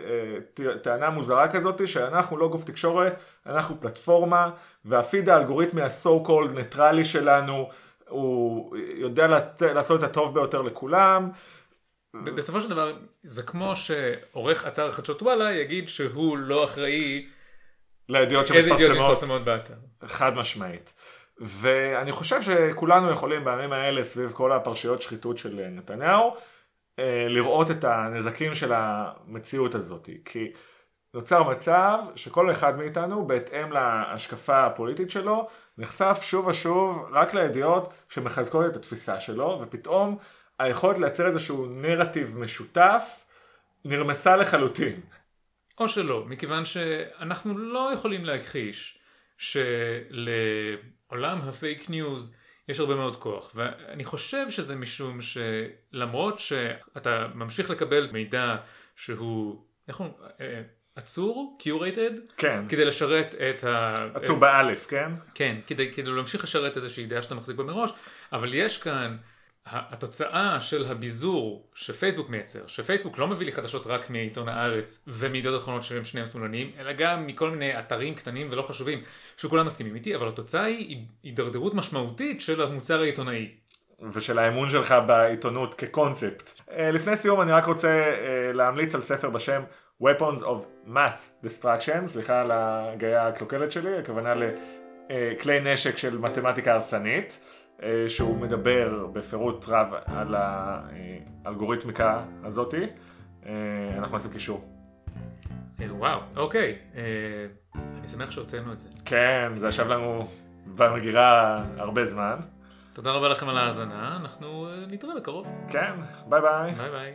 Speaker 2: uh, טענה מוזרה כזאת שאנחנו לא גוף תקשורת, אנחנו פלטפורמה והפיד האלגוריתמי ה-so called ניטרלי שלנו הוא יודע לת... לעשות את הטוב ביותר לכולם
Speaker 1: בסופו של דבר זה כמו שעורך אתר חדשות וואלה יגיד שהוא לא אחראי
Speaker 2: לידיעות שמתפרסמות.
Speaker 1: מתפרסמות באתר.
Speaker 2: חד משמעית. ואני חושב שכולנו יכולים בימים האלה סביב כל הפרשיות שחיתות של נתניהו אה, לראות את הנזקים של המציאות הזאת. כי נוצר מצב שכל אחד מאיתנו בהתאם להשקפה הפוליטית שלו נחשף שוב ושוב רק לידיעות שמחזקות את התפיסה שלו ופתאום היכולת לייצר איזשהו נרטיב משותף נרמסה לחלוטין.
Speaker 1: או שלא, מכיוון שאנחנו לא יכולים להכחיש שלעולם ה fake news יש הרבה מאוד כוח ואני חושב שזה משום שלמרות שאתה ממשיך לקבל מידע שהוא, איך הוא, אה, אצור, curated,
Speaker 2: כן.
Speaker 1: כדי לשרת את ה...
Speaker 2: אצור באלף, כן?
Speaker 1: כן, כדי, כדי להמשיך לשרת איזושהי דעה שאתה מחזיק בה מראש, אבל יש כאן התוצאה של הביזור שפייסבוק מייצר, שפייסבוק לא מביא לי חדשות רק מעיתון הארץ ומידיעות אחרונות שהם שניהם שמאלניים, אלא גם מכל מיני אתרים קטנים ולא חשובים שכולם מסכימים איתי, אבל התוצאה היא הידרדרות משמעותית של המוצר העיתונאי.
Speaker 2: ושל האמון שלך בעיתונות כקונספט. אה, לפני סיום אני רק רוצה אה, להמליץ על ספר בשם Weapons of Math Destruction, סליחה על ההגייה הקלוקלת שלי, הכוונה לכלי נשק של מתמטיקה הרסנית, אה, שהוא מדבר בפירוט רב על האלגוריתמיקה הזאתי. אה, אנחנו נשים קישור.
Speaker 1: אה, וואו, אוקיי. אה, אני שמח שהוצאנו את זה.
Speaker 2: כן, זה ישב לנו במגירה הרבה זמן.
Speaker 1: תודה רבה לכם על ההאזנה, אנחנו אה, נתראה בקרוב.
Speaker 2: כן, ביי ביי.
Speaker 1: ביי ביי.